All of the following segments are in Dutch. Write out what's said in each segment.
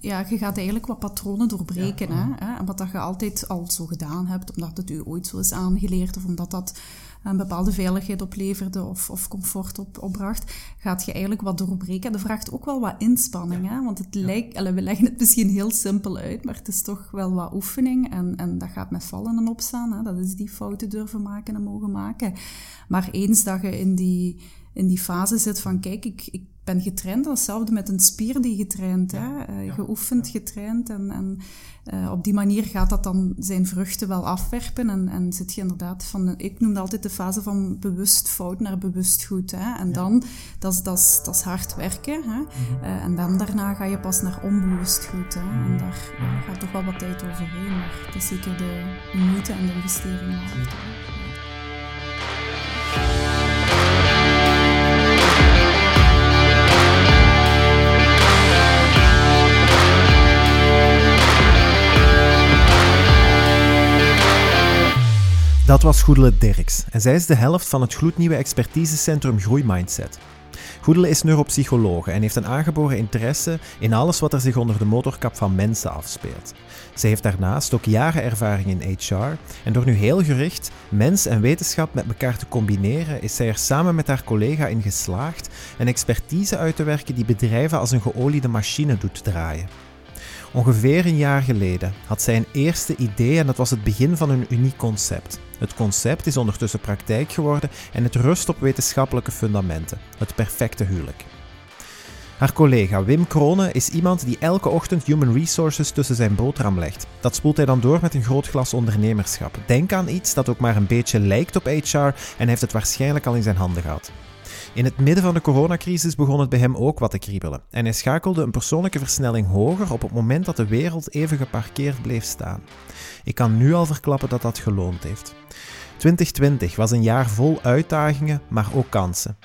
ja, je gaat eigenlijk wat patronen doorbreken. hè? En wat dat je altijd al zo gedaan hebt, omdat het u ooit zo is aangeleerd of omdat dat een bepaalde veiligheid opleverde of, of comfort op, opbracht, gaat je eigenlijk wat doorbreken. Dat vraagt ook wel wat inspanning, hè? want het lijkt, we leggen het misschien heel simpel uit, maar het is toch wel wat oefening en, en dat gaat met vallen en opstaan. Hè? Dat is die fouten durven maken en mogen maken. Maar eens dat je in die, in die fase zit van, kijk, ik, ik ben getraind, hetzelfde met een spier die getraind, hè? Uh, geoefend, getraind en, en uh, op die manier gaat dat dan zijn vruchten wel afwerpen en, en zit je inderdaad van, ik noem altijd de fase van bewust fout naar bewust goed. Hè? En dan, dat is, dat, is, dat is hard werken. Hè? Mm -hmm. uh, en dan daarna ga je pas naar onbewust goed. Hè? En daar ja, gaat toch wel wat tijd overheen, maar het is zeker de, de moeite en de investering Dat was Goedele Dirks en zij is de helft van het gloednieuwe expertisecentrum Groeimindset. Goedele is neuropsychologe en heeft een aangeboren interesse in alles wat er zich onder de motorkap van mensen afspeelt. Zij heeft daarnaast ook jaren ervaring in HR en door nu heel gericht mens en wetenschap met elkaar te combineren, is zij er samen met haar collega in geslaagd een expertise uit te werken die bedrijven als een geoliede machine doet draaien. Ongeveer een jaar geleden had zij een eerste idee en dat was het begin van een uniek concept. Het concept is ondertussen praktijk geworden en het rust op wetenschappelijke fundamenten. Het perfecte huwelijk. Haar collega Wim Kronen is iemand die elke ochtend human resources tussen zijn boterham legt. Dat spoelt hij dan door met een groot glas ondernemerschap. Denk aan iets dat ook maar een beetje lijkt op HR en heeft het waarschijnlijk al in zijn handen gehad. In het midden van de coronacrisis begon het bij hem ook wat te kriebelen en hij schakelde een persoonlijke versnelling hoger op het moment dat de wereld even geparkeerd bleef staan. Ik kan nu al verklappen dat dat geloond heeft. 2020 was een jaar vol uitdagingen, maar ook kansen.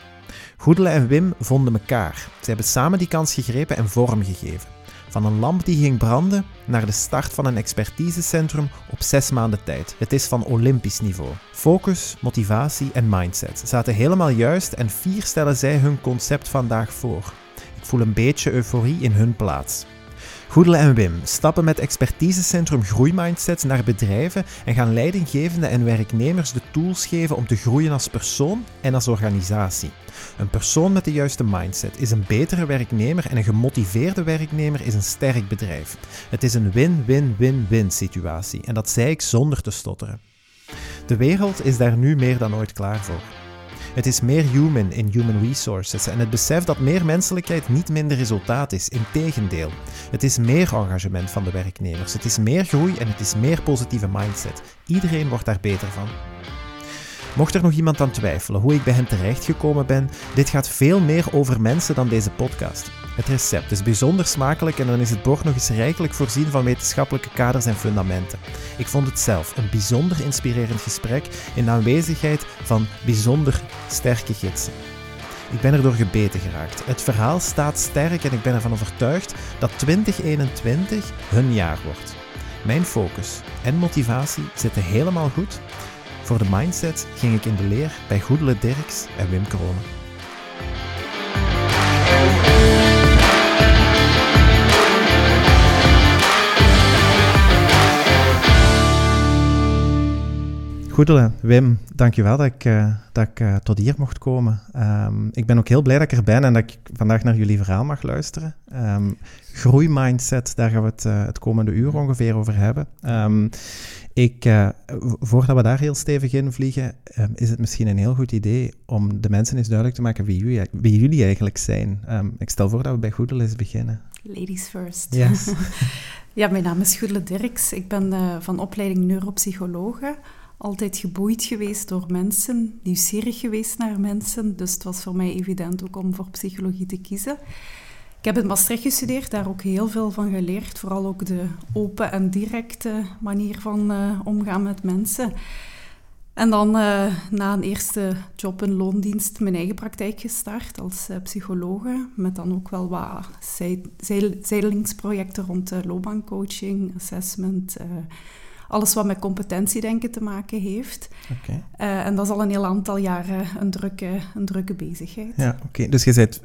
Goedele en Wim vonden elkaar. Ze hebben samen die kans gegrepen en vorm gegeven. Van een lamp die ging branden naar de start van een expertisecentrum op zes maanden tijd. Het is van olympisch niveau. Focus, motivatie en mindset zaten helemaal juist en vier stellen zij hun concept vandaag voor. Ik voel een beetje euforie in hun plaats. Goedele en Wim stappen met expertisecentrum Groeimindset naar bedrijven en gaan leidinggevenden en werknemers de tools geven om te groeien als persoon en als organisatie. Een persoon met de juiste mindset is een betere werknemer en een gemotiveerde werknemer is een sterk bedrijf. Het is een win-win-win-win situatie en dat zei ik zonder te stotteren. De wereld is daar nu meer dan ooit klaar voor. Het is meer human in human resources en het besef dat meer menselijkheid niet minder resultaat is. Integendeel, het is meer engagement van de werknemers, het is meer groei en het is meer positieve mindset. Iedereen wordt daar beter van. Mocht er nog iemand aan twijfelen hoe ik bij hen terechtgekomen ben, dit gaat veel meer over mensen dan deze podcast. Het recept is bijzonder smakelijk en dan is het bord nog eens rijkelijk voorzien van wetenschappelijke kaders en fundamenten. Ik vond het zelf een bijzonder inspirerend gesprek in aanwezigheid van bijzonder sterke gidsen. Ik ben erdoor gebeten geraakt. Het verhaal staat sterk en ik ben ervan overtuigd dat 2021 hun jaar wordt. Mijn focus en motivatie zitten helemaal goed. Voor de mindset ging ik in de leer bij Goedele Dirks en Wim Kronen. Goedele, Wim, dankjewel dat ik, uh, dat ik uh, tot hier mocht komen. Um, ik ben ook heel blij dat ik er ben en dat ik vandaag naar jullie verhaal mag luisteren. Um, groeimindset, daar gaan we het uh, het komende uur ongeveer over hebben. Um, ik, voordat we daar heel stevig in vliegen, is het misschien een heel goed idee om de mensen eens duidelijk te maken wie jullie, wie jullie eigenlijk zijn. ik stel voor dat we bij Goedele eens beginnen. Ladies first. Yes. ja, mijn naam is Goedele Dirks. Ik ben van opleiding neuropsychologe altijd geboeid geweest door mensen, nieuwsgierig geweest naar mensen. Dus het was voor mij evident ook om voor psychologie te kiezen. Ik heb in Maastricht gestudeerd, daar ook heel veel van geleerd. Vooral ook de open en directe manier van uh, omgaan met mensen. En dan uh, na een eerste job in loondienst mijn eigen praktijk gestart als uh, psychologe. Met dan ook wel wat zij, zij, zijlingsprojecten rond loopbaancoaching, assessment alles wat met competentiedenken te maken heeft. Okay. Uh, en dat is al een heel aantal jaren een drukke, een drukke bezigheid. Ja, oké. Dus je bent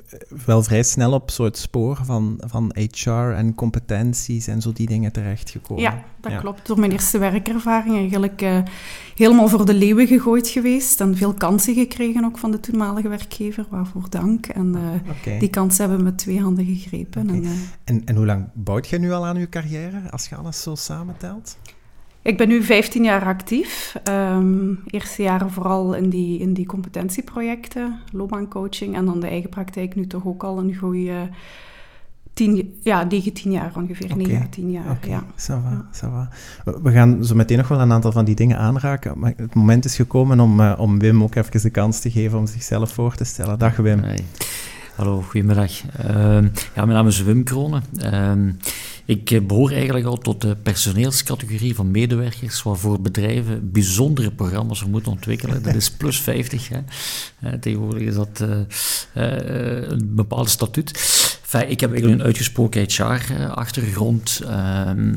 wel vrij snel op soort spoor van, van HR en competenties en zo die dingen terechtgekomen. Ja, dat klopt. Door mijn eerste werkervaring eigenlijk uh, helemaal voor de leeuwen gegooid geweest en veel kansen gekregen ook van de toenmalige werkgever, waarvoor dank. En uh, die kansen hebben we met twee handen gegrepen. En, en, en, hoe lang bouwt je nu al aan je carrière, als je alles zo samentelt? Ik ben nu 15 jaar actief. Um, eerste jaren vooral in die, in die competentieprojecten, loopbaancoaching. En dan de eigen praktijk nu toch ook al een goede tien, ja, 19 jaar ongeveer. Okay. 19 jaar, okay. ja. Ça va, ça va. We gaan zo meteen nog wel een aantal van die dingen aanraken. Maar het moment is gekomen om, uh, om Wim ook even de kans te geven om zichzelf voor te stellen. Dag Wim. Hey. Hallo, goedemiddag. Uh, ja, mijn naam is Wim Kronen. Uh, ik eh, behoor eigenlijk al tot de personeelscategorie van medewerkers waarvoor bedrijven bijzondere programma's moeten ontwikkelen. Dat is plus 50. Hè. Uh, tegenwoordig is dat uh, een bepaald statuut. Enfin, ik heb eigenlijk een uitgesproken HR-achtergrond, ehm,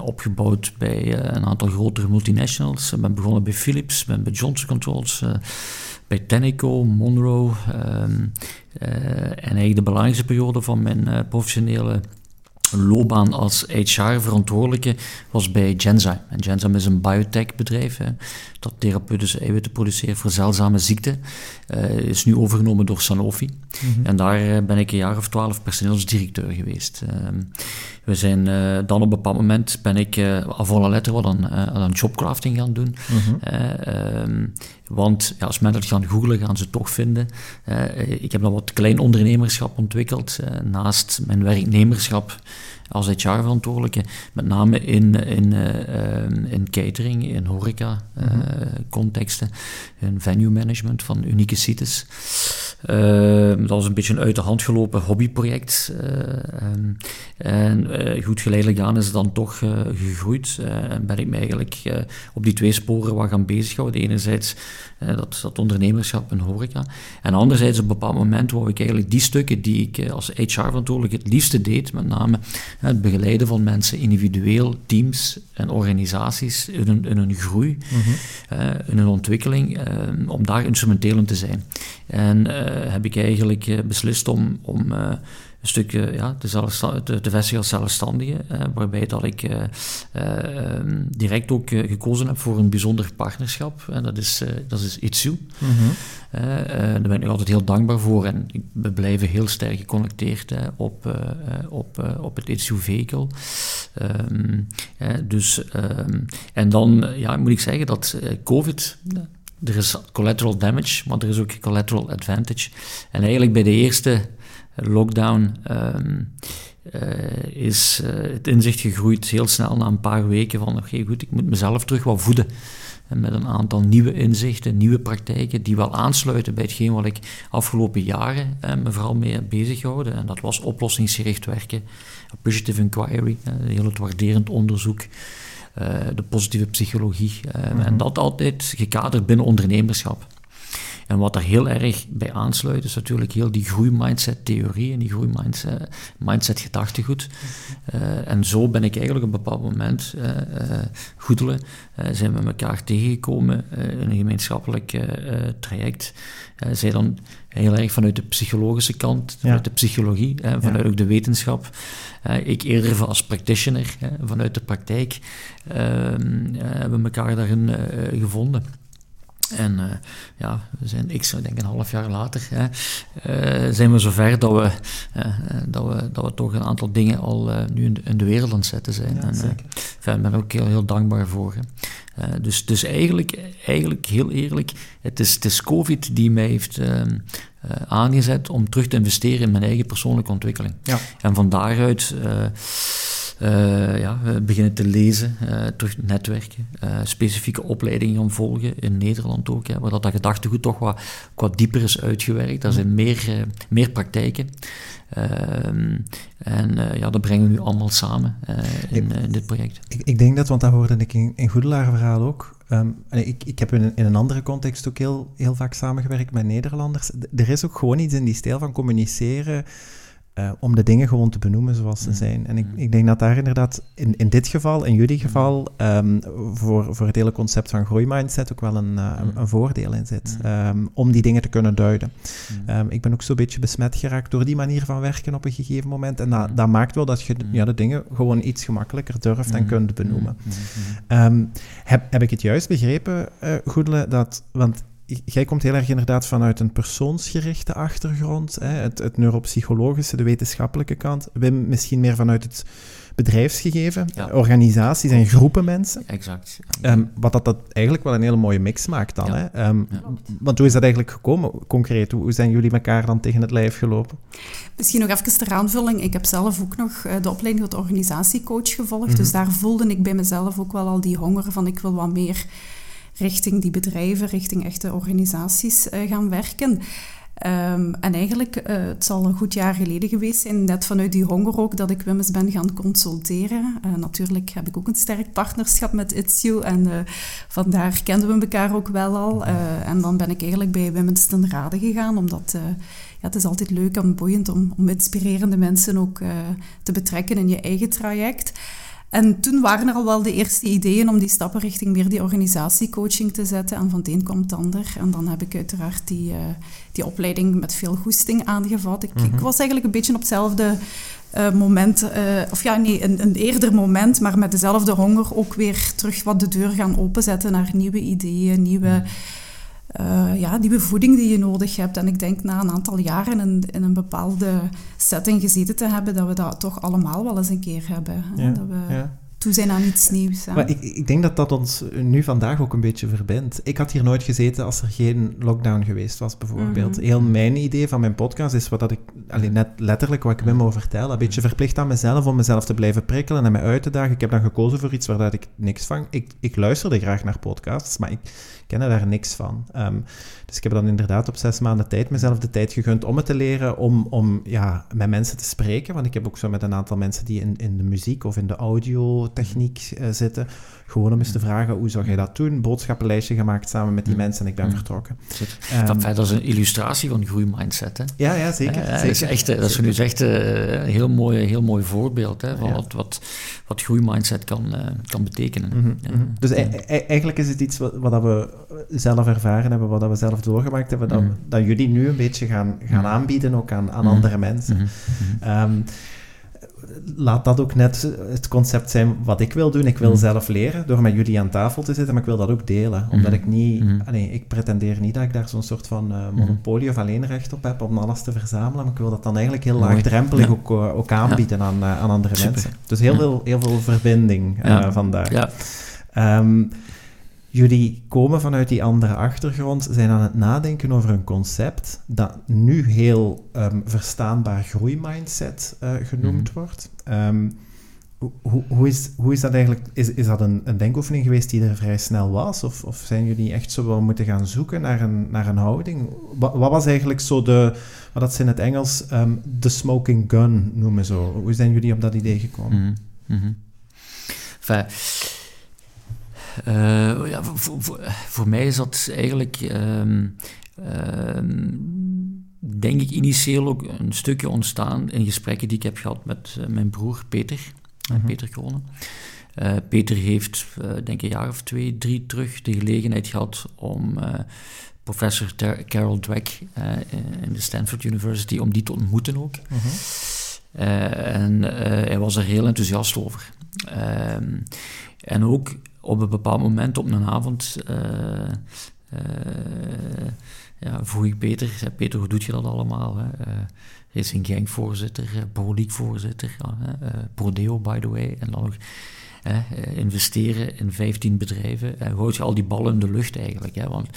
opgebouwd bij een aantal grotere multinationals. Ik ben begonnen bij Philips, ben bij Johnson Controls Tenneco, Monroe. Ehm, en eigenlijk de belangrijkste periode van mijn professionele loopbaan als HR-verantwoordelijke was bij Genzyme. En Genzyme is een biotech-bedrijf dat therapeutische eiwitten produceert voor zeldzame ziekten. Uh, is nu overgenomen door Sanofi. Mhm. En daar eh, ben ik een jaar of twaalf personeelsdirecteur geweest. Uh, we zijn uh, dan op een bepaald moment ben ik uh, volle letter wat aan, aan jobcrafting gaan doen. Mhm. Ehm, want ja, als mensen dat gaan googlen, gaan ze het toch vinden. ik heb dan wat klein ondernemerschap ontwikkeld naast mijn werknemerschap als HR-verantwoordelijke, met name in, in, uh, in catering, in horeca-contexten, uh, mhm. in venue management van unieke sites. Uh, dat was een beetje een uit de hand gelopen hobbyproject. Um, en goed geleidelijk aan is het dan toch gegroeid. en ben ik me eigenlijk op die twee sporen wat gaan bezighouden. Enerzijds dat, dat ondernemerschap en horeca. En anderzijds op een bepaald moment wou ik eigenlijk die stukken die ik als HR-verantwoordelijk het liefste deed, met name het begeleiden van mensen individueel, teams en organisaties in hun, in hun groei, mhm. in hun ontwikkeling, om daar instrumenteel in te zijn. En heb ik eigenlijk beslist om, om een stukje ja, de, de, de vestiging als zelfstandige, eh, waarbij dat ik eh, eh, direct ook gekozen heb voor een bijzonder partnerschap. En dat is, dat is Itsu. Mm -hmm. daar ben ik altijd heel dankbaar voor en we blijven heel sterk geconnecteerd op, op, op het Itsu vehicle. Um, dus, um, en dan ja, moet ik zeggen dat COVID er is collateral damage, maar er is ook collateral advantage. En eigenlijk bij de eerste lockdown um, uh, is uh, het inzicht gegroeid heel snel na een paar weken van oké goed, ik moet mezelf terug wat voeden. En met een aantal nieuwe inzichten, nieuwe praktijken die wel aansluiten bij hetgeen wat ik afgelopen jaren eh, me vooral mee heb bezig gehouden. En dat was oplossingsgericht werken, appreciative inquiry, eh, heel het waarderend onderzoek, uh, de positieve psychologie. Mm -hmm. En dat altijd gekaderd binnen ondernemerschap. En wat er heel erg bij aansluit, is natuurlijk heel die groeimindset-theorie en die groeimindset-gedachtegoed. Uh, en zo ben ik eigenlijk op een bepaald moment, uh, uh, goedelen, zijn we elkaar tegengekomen in een gemeenschappelijk traject. zij dan heel erg vanuit de psychologische kant, vanuit de psychologie, vanuit ook de wetenschap. ik eerder als practitioner, vanuit de praktijk, ehm, hebben we elkaar daarin gevonden. En uh, ja, we zijn ik denk een half jaar later, hè, uh, zijn we zover dat we, uh, dat, we, dat we toch een aantal dingen al nu in de, in de, wereld aan het zetten zijn. Ja, en ik ben ook heel, heel dankbaar voor. dus, dus eigenlijk, eigenlijk, heel eerlijk, het is, het is COVID die mij heeft ehm, aangezet om terug te investeren in mijn eigen persoonlijke ontwikkeling. Ja. En van daaruit ja, beginnen te lezen, uh, terug netwerken, uh, specifieke opleidingen gaan volgen, in Nederland ook, hè, waar dat, dat gedachtegoed toch wat, wat dieper is uitgewerkt. Daar zijn meer, meer praktijken. Ehm, en ja, dat brengen we nu allemaal samen in, in, dit project. Ik, ik, denk dat, want dat hoorde ik in, in Goedelaar verhaal ook. Um, ik, ik heb in, in, een andere context ook heel, heel vaak samengewerkt met Nederlanders. er is ook gewoon iets in die stijl van communiceren eh, om de dingen gewoon te benoemen zoals ze Mm. zijn. En ik, Mm. ik denk dat daar inderdaad in, in dit geval, in jullie geval, ehm, voor, voor het hele concept van groeimindset ook wel een, eh, een- Mm. voordeel in zit. Mm. ehm, om die dingen te kunnen duiden. Mm. Ehm, ik ben ook zo'n beetje besmet geraakt door die manier van werken op een gegeven moment. En dat, Mm. dat maakt wel dat je Mm. ja, de dingen gewoon iets gemakkelijker durft en Mm. kunt benoemen. Mm. Mm. Heb, heb ik het juist begrepen, eh Goedele, dat, want jij komt heel erg inderdaad vanuit een persoonsgerichte achtergrond, hè, het, het neuropsychologische, de wetenschappelijke kant. Wim misschien meer vanuit het bedrijfsgegeven, Ja. organisaties en groepen mensen. Exact. Ehm, wat dat, dat eigenlijk wel een hele mooie mix maakt dan. Ja. Hè? Ehm, Ja. Want hoe is dat eigenlijk gekomen, concreet? Hoe hoe zijn jullie elkaar dan tegen het lijf gelopen? Misschien nog even ter aanvulling. Ik heb zelf ook nog eh, de opleiding tot organisatiecoach gevolgd. Mhm. Dus daar voelde ik bij mezelf ook wel al die honger van ik wil wat meer richting die bedrijven, richting echte organisaties eh, gaan werken. Ehm, en eigenlijk, eh, het zal een goed jaar geleden geweest zijn, net vanuit die honger ook, dat ik Wimmes ben gaan consulteren. Eh, natuurlijk heb ik ook een sterk partnerschap met Itzio en vandaar kenden we elkaar ook wel al. En dan ben ik eigenlijk bij Wimmes ten Rade gegaan, omdat ja, het is altijd leuk en boeiend om, om inspirerende mensen ook te betrekken in je eigen traject. En toen waren er al wel de eerste ideeën om die stappen richting meer die organisatiecoaching te zetten. En van het een komt het ander. En dan heb ik uiteraard die, eh, die opleiding met veel goesting aangevat. Ik, ik was eigenlijk een beetje op hetzelfde eh, moment, eh, of ja, nee, een, een eerder moment, maar met dezelfde honger ook weer terug wat de deur gaan openzetten naar nieuwe ideeën, nieuwe eh, ja, nieuwe voeding die je nodig hebt. En ik denk na een aantal jaren in, in een bepaalde setting gezeten te hebben, dat we dat toch allemaal wel eens een keer hebben. Ja, Dat we ja. toe zijn aan iets nieuws. hè. Maar ik, ik denk dat dat ons nu vandaag ook een beetje verbindt. Ik had hier nooit gezeten als er geen lockdown geweest was, bijvoorbeeld. Mhm. Heel mijn idee van mijn podcast is wat dat ik, alleen net letterlijk wat ik Wim over vertel, een beetje verplicht aan mezelf om mezelf te blijven prikkelen en mij uit te dagen. Ik heb dan gekozen voor iets waar dat ik niks van... Ik, ik luisterde graag naar podcasts, maar ik kende daar niks van. Ehm, dus ik heb dan inderdaad op zes maanden tijd mezelf de tijd gegund om het te leren, om, om ja, met mensen te spreken. Want ik heb ook zo met een aantal mensen die in, in de muziek of in de audiotechniek eh, zitten, gewoon om eens te vragen, hoe zou jij dat doen? Boodschappenlijstje gemaakt samen met die Mm. mensen en ik ben Mm. vertrokken. Zit- Ehm, dat, dat is een illustratie van groeimindset. Hè? ja, ja, zeker. Ja, zeker. Dat is, echt, eh, dat is nu echt eh, een heel mooi, heel mooi voorbeeld hè, van Ja. wat, wat, wat groeimindset kan, eh, kan betekenen. Mhm, mhm. Dus Ja. e- e- eigenlijk is het iets wat, wat dat we zelf ervaren hebben, wat dat we zelf doorgemaakt hebben, dat, Mhm. dat jullie nu een beetje gaan, gaan aanbieden ook aan, aan andere mensen. Ehm, laat dat ook net het concept zijn wat ik wil doen. Ik wil Mhm. zelf leren door met jullie aan tafel te zitten, maar ik wil dat ook delen. Omdat Mhm. ik niet... Allee, ik pretendeer niet dat ik daar zo'n soort van eh, monopolie of alleenrecht op heb om alles te verzamelen, maar ik wil dat dan eigenlijk heel Mooi. laagdrempelig Ja. ook, eh, ook aanbieden aan, eh, aan andere Super. mensen. Dus heel, veel, heel veel verbinding eh, Ja. vandaag. Ja. Jullie komen vanuit die andere achtergrond, zijn aan het nadenken over een concept dat nu heel ehm, verstaanbaar groeimindset eh, genoemd Mhm. wordt. Ehm, hoe- hoe, is, hoe is dat eigenlijk? Is, is dat een, een denkoefening geweest die er vrij snel was? Of, of zijn jullie echt zo wel moeten gaan zoeken naar een, naar een houding? Wat, wat was eigenlijk zo de, wat dat ze in het Engels ehm, de smoking gun noemen zo? Hoe zijn jullie op dat idee gekomen? Mhm, mhm. Enfin, eh, ja, voor, voor- voor, voor mij is dat eigenlijk, ehm, ehm, denk ik, initieel ook een stukje ontstaan in gesprekken die ik heb gehad met eh, mijn broer Peter, eh, Mhm. Peter Kronen. Peter heeft, denk ik, een jaar of twee, drie terug de gelegenheid gehad om professor Ter- Carol Dweck in de Stanford University, om die te ontmoeten ook. Mhm. En hij was er heel enthousiast over. Ehm, en ook op een bepaald moment op een avond eh, eh, ja, vroeg ik Peter, Peter, hoe doe je dat allemaal? Hè? Eh, hij is een gangvoorzitter, uh, Proliek-voorzitter, ja, hè, eh, Prodeo, by the way, en dan nog eh, investeren in 15 bedrijven. En houd je al die ballen in de lucht eigenlijk, hè? want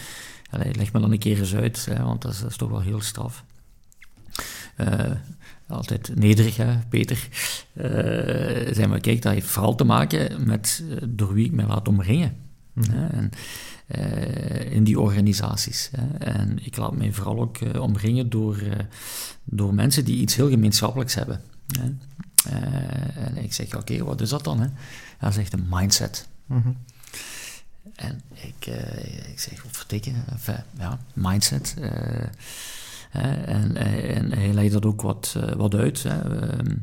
leg me dan een keer eens uit, hè, want dat is, toch wel heel straf. Eh, altijd nederig, hè, Peter. Uh, zei maar, kijk, dat heeft vooral te maken met uh, door wie ik mij laat omringen. Mhm. Hè, en, uh, in die organisaties. Hè. En ik laat mij vooral ook uh, omringen door, uh, door mensen die iets heel gemeenschappelijks hebben. Hè. En ik zeg, oké, okay, wat is dat dan? Hè? Hij zegt een mindset. Mhm. En ik, ik zeg, wat vertikken? Enfin, ja, mindset. En, en, hij legde dat ook wat, wat uit. Ehm,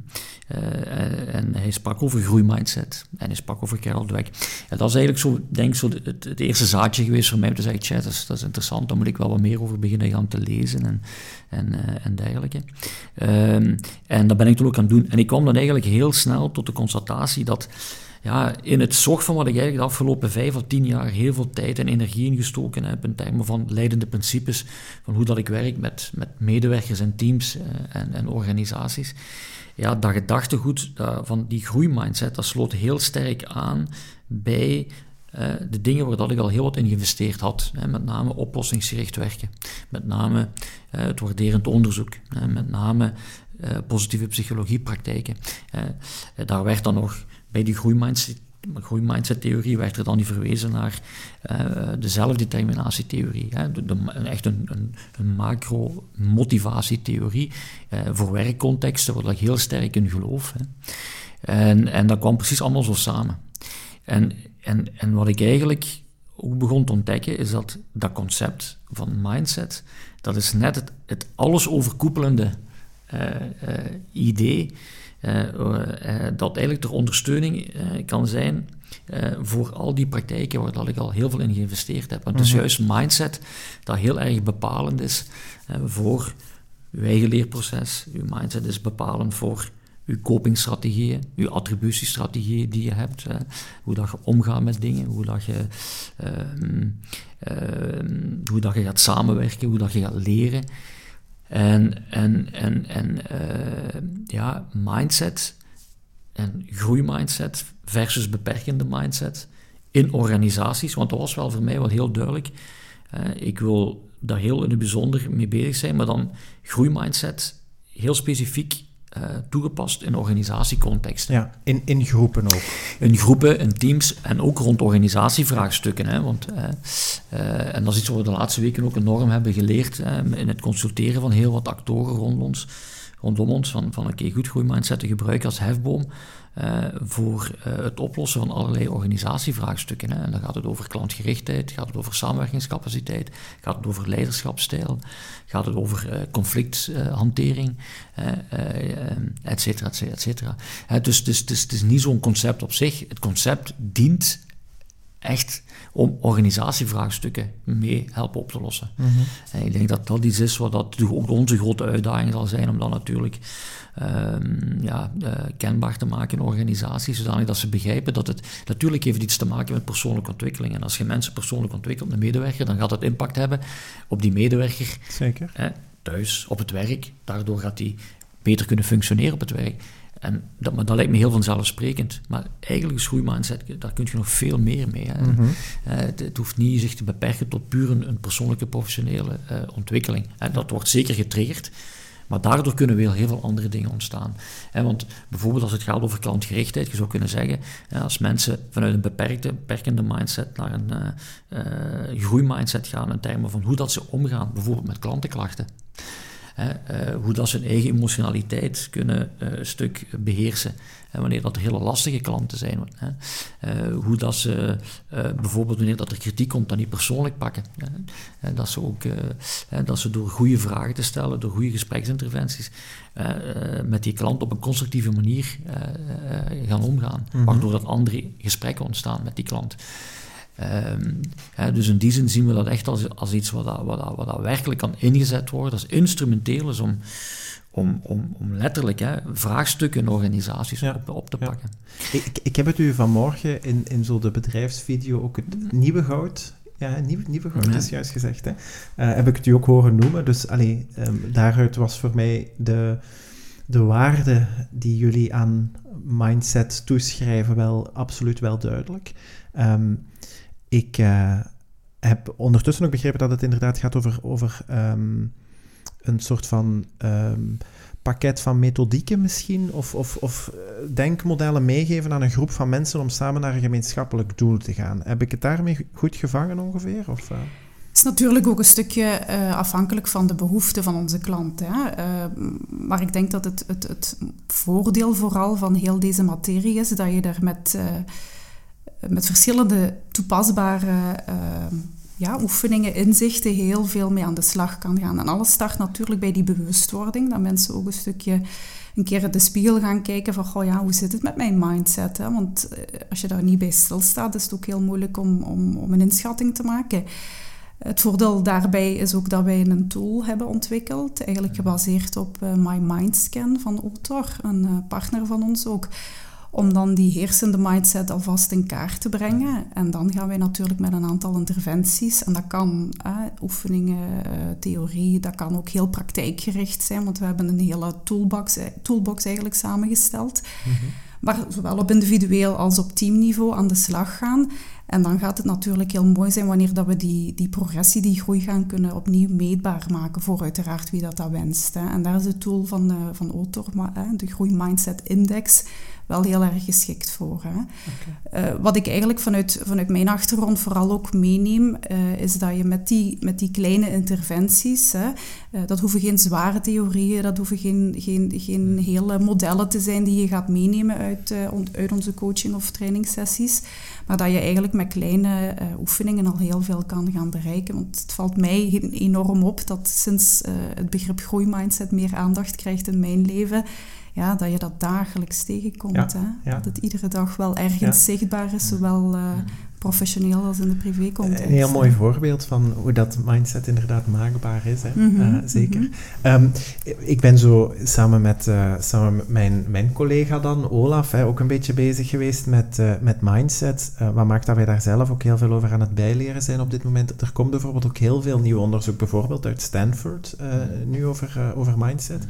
en hij sprak over groeimindset. En hij sprak over Carol Dweck. En dat is eigenlijk zo, denk zo het, eerste zaadje geweest voor mij om te zeggen, tja, dat is, dat is interessant, daar moet ik wel wat meer over beginnen gaan te lezen en, en, en dergelijke. Ehm, en dat ben ik toen ook aan het doen. En ik kwam dan eigenlijk heel snel tot de constatatie dat ja, in het zorg van wat ik eigenlijk de afgelopen vijf of tien jaar heel veel tijd en energie ingestoken heb in termen van leidende principes, van hoe dat ik werk met, met medewerkers en teams eh, en, en organisaties. Ja, dat gedachtegoed dat, van die groeimindset, dat sloot heel sterk aan bij uh, de dingen waar dat ik al heel wat in geïnvesteerd had. Hè, met name oplossingsgericht werken, met name uh, het waarderend onderzoek, hè, met name uh, positieve psychologiepraktijken. daar werd dan nog bij die groeimindset, groeimindset-theorie werd er dan niet verwezen naar uh, de zelfdeterminatietheorie. Hè, de, echt een, een, een macro-motivatietheorie uh, voor werkcontexten, waar ik heel sterk in geloof. Hè. En, en dat kwam precies allemaal zo samen. En, en, en wat ik eigenlijk ook begon te ontdekken, is dat dat concept van mindset, dat is net het, het alles overkoepelende uh, idee dat eigenlijk ter ondersteuning kan zijn voor al die praktijken waar dat ik al heel veel in geïnvesteerd heb. Want het is mhm. juist mindset dat heel erg bepalend is voor uw eigen leerproces. Uw mindset is bepalend voor uw copingstrategieën, uw attributiestrategieën die je hebt, hoe dat je omgaat met dingen, hoe dat je, uh, uh, hoe dat je gaat samenwerken, hoe dat je gaat leren. En, en, en, en uh, ja, mindset en groeimindset versus beperkende mindset in organisaties. Want dat was wel voor mij wat heel duidelijk. Uh, ik wil daar heel in het bijzonder mee bezig zijn, maar dan groeimindset heel specifiek uh, toegepast in organisatiecontexten. Ja, in, in groepen ook. In groepen, in teams en ook rond organisatievraagstukken. Hè, want, uh, uh, en dat is iets wat we de laatste weken ook enorm hebben geleerd in het consulteren van heel wat actoren rond ons, rondom ons. Van, van oké, goed groeimindset te gebruiken als hefboom. Uh, voor uh, het oplossen van allerlei organisatievraagstukken. Hè. En dan gaat het over klantgerichtheid, gaat het over samenwerkingscapaciteit, gaat het over leiderschapsstijl, gaat het over uh, conflicthantering, et cetera, et cetera. Dus, dus, dus het is niet zo'n concept op zich. Het concept dient echt om organisatievraagstukken mee helpen op te lossen. Mm -hmm. ik denk dat dat iets is wat dat ook onze grote uitdaging zal zijn, om dat natuurlijk um, ja, uh, kenbaar te maken in organisaties, zodanig dat ze begrijpen dat het natuurlijk heeft iets te maken met persoonlijke ontwikkeling. En als je mensen persoonlijk ontwikkelt, een medewerker, dan gaat dat impact hebben op die medewerker. Zeker. thuis, op het werk. Daardoor gaat die beter kunnen functioneren op het werk. En dat, maar dat lijkt me heel vanzelfsprekend. Maar eigenlijk is groeimindset, daar kun je nog veel meer mee. Hè. Mm -hmm. het, het, hoeft niet zich te beperken tot puur een, een persoonlijke professionele uh, ontwikkeling. En dat wordt zeker getriggerd. Maar daardoor kunnen weer heel veel andere dingen ontstaan. want bijvoorbeeld als het gaat over klantgerichtheid, je zou kunnen zeggen, als mensen vanuit een beperkte, beperkende mindset naar een uh, groeimindset gaan in termen van hoe dat ze omgaan, bijvoorbeeld met klantenklachten. Uh, hoe dat ze hun eigen emotionaliteit kunnen een stuk beheersen. En wanneer dat hele lastige klanten zijn. Uh, hoe dat ze bijvoorbeeld wanneer dat er kritiek komt, dan niet persoonlijk pakken. dat, ze ook, dat ze door goede vragen te stellen, door goede gespreksinterventies, met die klant op een constructieve manier gaan omgaan. Mm -hmm. Waardoor dat andere gesprekken ontstaan met die klant. Um, dus in die zin zien we dat echt als, als iets wat, dat, wat, dat, wat dat werkelijk kan ingezet worden, als instrumenteel is om, om, om, om letterlijk hè, vraagstukken in organisaties op, op, te pakken. Ik, ik heb het u vanmorgen in, in zo de bedrijfsvideo ook het nieuwe goud ja, nieuwe, nieuwe goud is juist gezegd. Hè. Uh, heb ik het u ook horen noemen. Dus allee, um, daaruit was voor mij de, de waarde die jullie aan mindset toeschrijven wel absoluut wel duidelijk. Um, ik uh, heb ondertussen ook begrepen dat het inderdaad gaat over, over um, een soort van um, pakket van methodieken misschien, of, of, of eh, denkmodellen meegeven aan een groep van mensen om samen naar een gemeenschappelijk doel te gaan. Heb ik het daarmee goed gevangen ongeveer? Of, uh? Het is natuurlijk ook een stukje afhankelijk van de behoeften van onze klant. Hè. Maar ik denk dat het, het, het voordeel vooral van heel deze materie is dat je er met met verschillende toepasbare uh, ja, oefeningen, inzichten heel veel mee aan de slag kan gaan. En alles start natuurlijk bij die bewustwording, dat mensen ook een stukje een keer in de spiegel gaan kijken van, goh ja, hoe zit het met mijn mindset? Hè? Want eh, als je daar niet bij stilstaat, is het ook heel moeilijk om, om, om een inschatting te maken. Het voordeel daarbij is ook dat wij een tool hebben ontwikkeld, eigenlijk gebaseerd op uh, My Mind Scan van Otor, een uh, partner van ons ook om dan die heersende mindset alvast in kaart te brengen. En dan gaan wij natuurlijk met een aantal interventies. En dat kan eh, oefeningen, uh, theorie, dat kan ook heel praktijkgericht zijn, want we hebben een hele toolbox, eh, toolbox eigenlijk samengesteld. Mm Maar zowel op individueel als op teamniveau aan de slag gaan. En dan gaat het natuurlijk heel mooi zijn wanneer dat we die, die progressie, die groei gaan kunnen opnieuw meetbaar maken voor uiteraard wie dat, dat wenst. Hè. En daar is de tool van, van Otor, de Groei Mindset Index, wel heel erg geschikt voor. Hè. Okay. Uh, wat ik eigenlijk vanuit, vanuit mijn achtergrond vooral ook meeneem, uh, is dat je met die, met die kleine interventies, hè, uh, dat hoeven geen zware theorieën, dat hoeven geen, geen, geen hele modellen te zijn die je gaat meenemen uit, uit onze coaching of trainingssessies, maar dat je eigenlijk met kleine oefeningen al heel veel kan gaan bereiken. Want het valt mij enorm op dat sinds het begrip groeimindset meer aandacht krijgt in mijn leven, ja, dat je dat dagelijks tegenkomt. hè? Dat het iedere dag wel ergens zichtbaar is, zowel uh, professioneel als in de privécontext. Een heel mooi voorbeeld van hoe dat mindset inderdaad maakbaar is. Hè? Mm -hmm, uh, zeker. Mm -hmm. um, ik ben zo samen met, uh, samen met mijn, mijn collega dan, Olaf, hè, ook een beetje bezig geweest met, uh, met mindset. wat maakt dat wij daar zelf ook heel veel over aan het bijleren zijn op dit moment. Er komt bijvoorbeeld ook heel veel nieuw onderzoek, bijvoorbeeld uit Stanford, nu over, over mindset.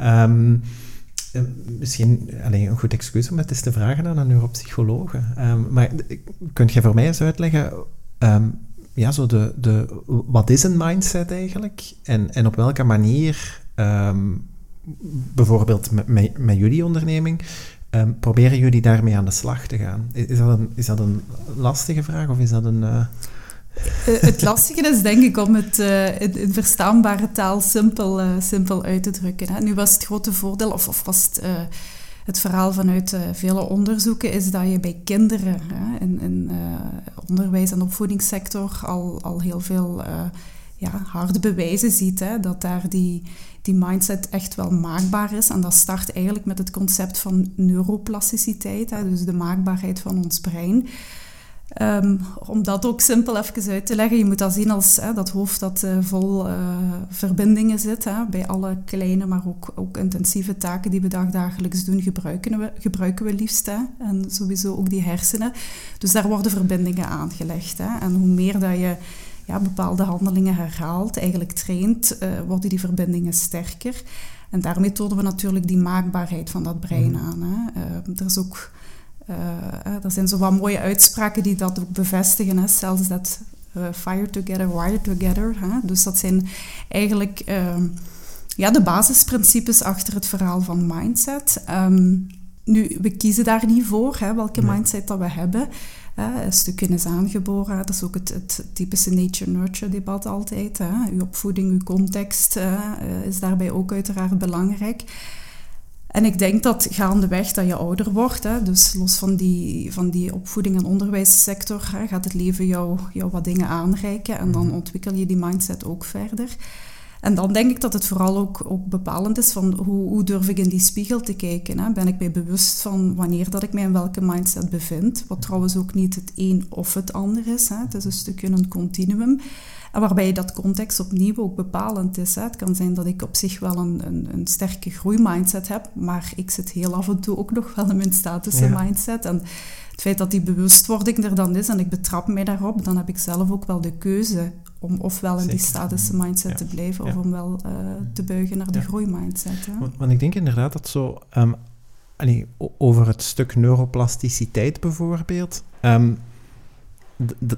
Um, misschien alleen een goed excuus om het eens te vragen aan een neuropsycholoog. Um, maar kunt je voor mij eens uitleggen, um, ja, zo de, de, wat is een mindset eigenlijk? En, en op welke manier, um, bijvoorbeeld met, met, met, jullie onderneming, proberen jullie daarmee aan de slag te gaan? Is, dat, een, is dat een lastige vraag of is dat een... Uh, het lastige is denk ik om het in, in, verstaanbare taal simpel, uh, simpel uit te drukken. Nu was het grote voordeel, of, of was het, het verhaal vanuit vele onderzoeken, is dat je bij kinderen hè, in, in onderwijs- en opvoedingssector al, al heel veel ja, harde bewijzen ziet. Hè, dat daar die, die mindset echt wel maakbaar is. En dat start eigenlijk met het concept van neuroplasticiteit, hè, dus de maakbaarheid van ons brein. Um, om dat ook simpel even uit te leggen, je moet dat zien als hè, dat hoofd dat uh, vol uh, verbindingen zit. Hè, bij alle kleine, maar ook, ook intensieve taken die we dagelijks doen, gebruiken we, gebruiken we liefst. Hè, en sowieso ook die hersenen. Dus daar worden verbindingen aangelegd. Hè, en hoe meer dat je ja, bepaalde handelingen herhaalt, eigenlijk traint, uh, worden die verbindingen sterker. En daarmee tonen we natuurlijk die maakbaarheid van dat brein mm. aan. Hè. er is ook er zijn zo wat mooie uitspraken die dat ook bevestigen. Hè? Zelfs dat uh, fire together, wire together. Hè? Dus dat zijn eigenlijk uh, ja, de basisprincipes achter het verhaal van mindset. Um, nu, we kiezen daar niet voor, hè, welke mindset dat we hebben. een stukje is aangeboren. Dat is ook het, het typische nature-nurture debat altijd. Hè. Uw opvoeding, uw context is daarbij ook uiteraard belangrijk. En ik denk dat gaandeweg dat je ouder wordt, hè, dus los van die, van die opvoeding- en onderwijssector, hè, gaat het leven jou, jou wat dingen aanreiken en dan mhm. ontwikkel je die mindset ook verder. En dan denk ik dat het vooral ook, ook bepalend is van hoe, hoe durf ik in die spiegel te kijken. Hè? Ben ik mij bewust van wanneer dat ik mij in welke mindset bevind, wat trouwens ook niet het een of het ander is. Hè? Het is een stukje een continuum. En waarbij dat context opnieuw ook bepalend is. Hè. Het kan zijn dat ik op zich wel een, een, een sterke groeimindset heb, maar ik zit heel af en toe ook nog wel in mijn status mindset. En het feit dat die bewustwording er dan is en ik betrap mij daarop, dan heb ik zelf ook wel de keuze om ofwel in die status mindset te blijven of om wel uh, te buigen naar de groeimindset. Hè. Want, want, ik denk inderdaad dat zo... Um, allee, over het stuk neuroplasticiteit bijvoorbeeld... Um,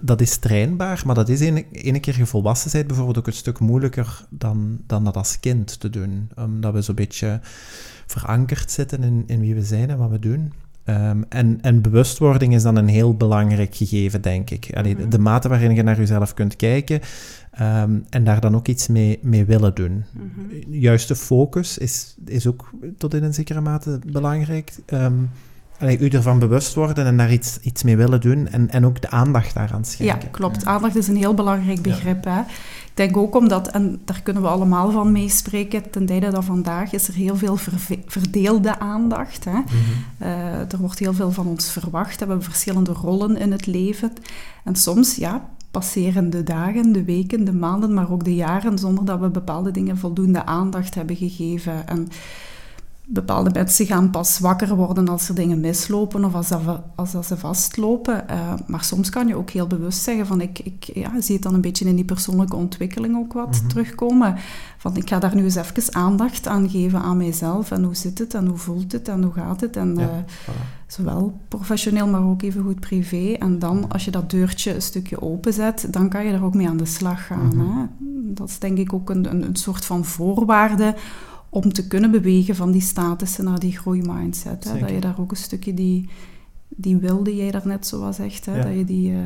dat is trainbaar, maar dat is ene, keer je volwassen bent bijvoorbeeld ook een stuk moeilijker dan, dan dat als kind te doen. Omdat we zo'n beetje verankerd zitten in, in wie we zijn en wat we doen. Um, en, en bewustwording is dan een heel belangrijk gegeven, denk ik. Allee, de, de, mhm. mate waarin je naar jezelf kunt kijken um, en daar dan ook iets mee, mee willen doen. Mm -hmm. Juiste focus is, is ook tot in een zekere mate belangrijk. Um, allee, u ervan bewust worden en daar iets, iets mee willen doen en, en ook de aandacht daaraan schenken. Ja, klopt. Aandacht is een heel belangrijk begrip. Hè? Ik denk ook omdat, en daar kunnen we allemaal van meespreken, ten tijde dat vandaag is er heel veel verdeelde aandacht. Hè? Mhm. Eh, er wordt heel veel van ons verwacht. We hebben verschillende rollen in het leven. En soms, ja, passeren de dagen, de weken, de maanden, maar ook de jaren zonder dat we bepaalde dingen voldoende aandacht hebben gegeven. En bepaalde mensen gaan pas wakker worden als er dingen mislopen of als, dat, als dat ze vastlopen. Uh, maar soms kan je ook heel bewust zeggen van ik, ik ja, zie het dan een beetje in die persoonlijke ontwikkeling ook wat mhm. terugkomen. Van ik ga daar nu eens even aandacht aan geven aan mijzelf en hoe zit het en hoe voelt het en hoe gaat het. En uh, zowel professioneel maar ook even goed privé. En dan mhm. als je dat deurtje een stukje openzet, dan kan je er ook mee aan de slag gaan. Mhm. hè? Dat is denk ik ook een, een, een soort van voorwaarde om te kunnen bewegen van die statussen naar die groeimindset. Hè? Dat je daar ook een stukje die, die wilde jij daarnet zo was zegt, hè? dat je die uh,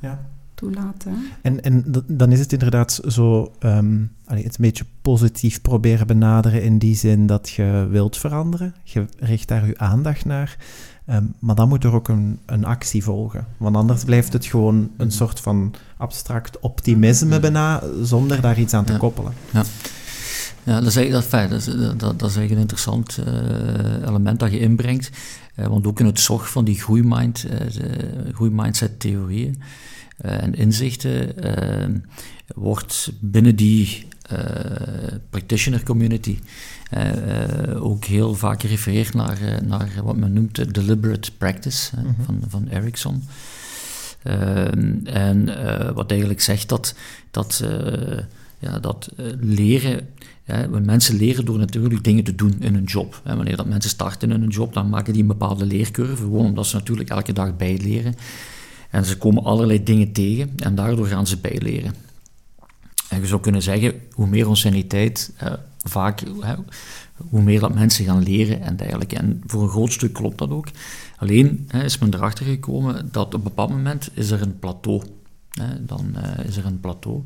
ja. toelaat. Hè? En, en dan is het inderdaad zo um, het een beetje positief proberen benaderen in die zin dat je wilt veranderen. Je richt daar je aandacht naar. Ehm, maar dan moet er ook een, een actie volgen. Want anders blijft het gewoon een soort van abstract optimisme bijna, zonder daar iets aan te koppelen. Ja. Ja, dat is, dat, dat, is, dat, dat is eigenlijk een interessant uh, element dat je inbrengt. Uh, want ook in het zorg van die groeimind, uh, groeimindset theorieën en inzichten wordt binnen die practitioner community ook heel vaak gerefereerd naar, naar wat men noemt de deliberate practice -hmm. van, van Erickson. en wat eigenlijk zegt dat, dat, ja, dat leren ja, mensen leren door natuurlijk dingen te doen in hun job. wanneer dat mensen starten in hun job, dan maken die een bepaalde leercurve, gewoon omdat ze natuurlijk elke dag bijleren. En ze komen allerlei dingen tegen en daardoor gaan ze bijleren. En je zou kunnen zeggen, hoe meer anciëniteit, eh, vaak, hoe meer dat mensen gaan leren en dergelijke. En voor een groot stuk klopt dat ook. Alleen is men erachter gekomen dat op een bepaald moment is er een plateau dan uh, is er een plateau.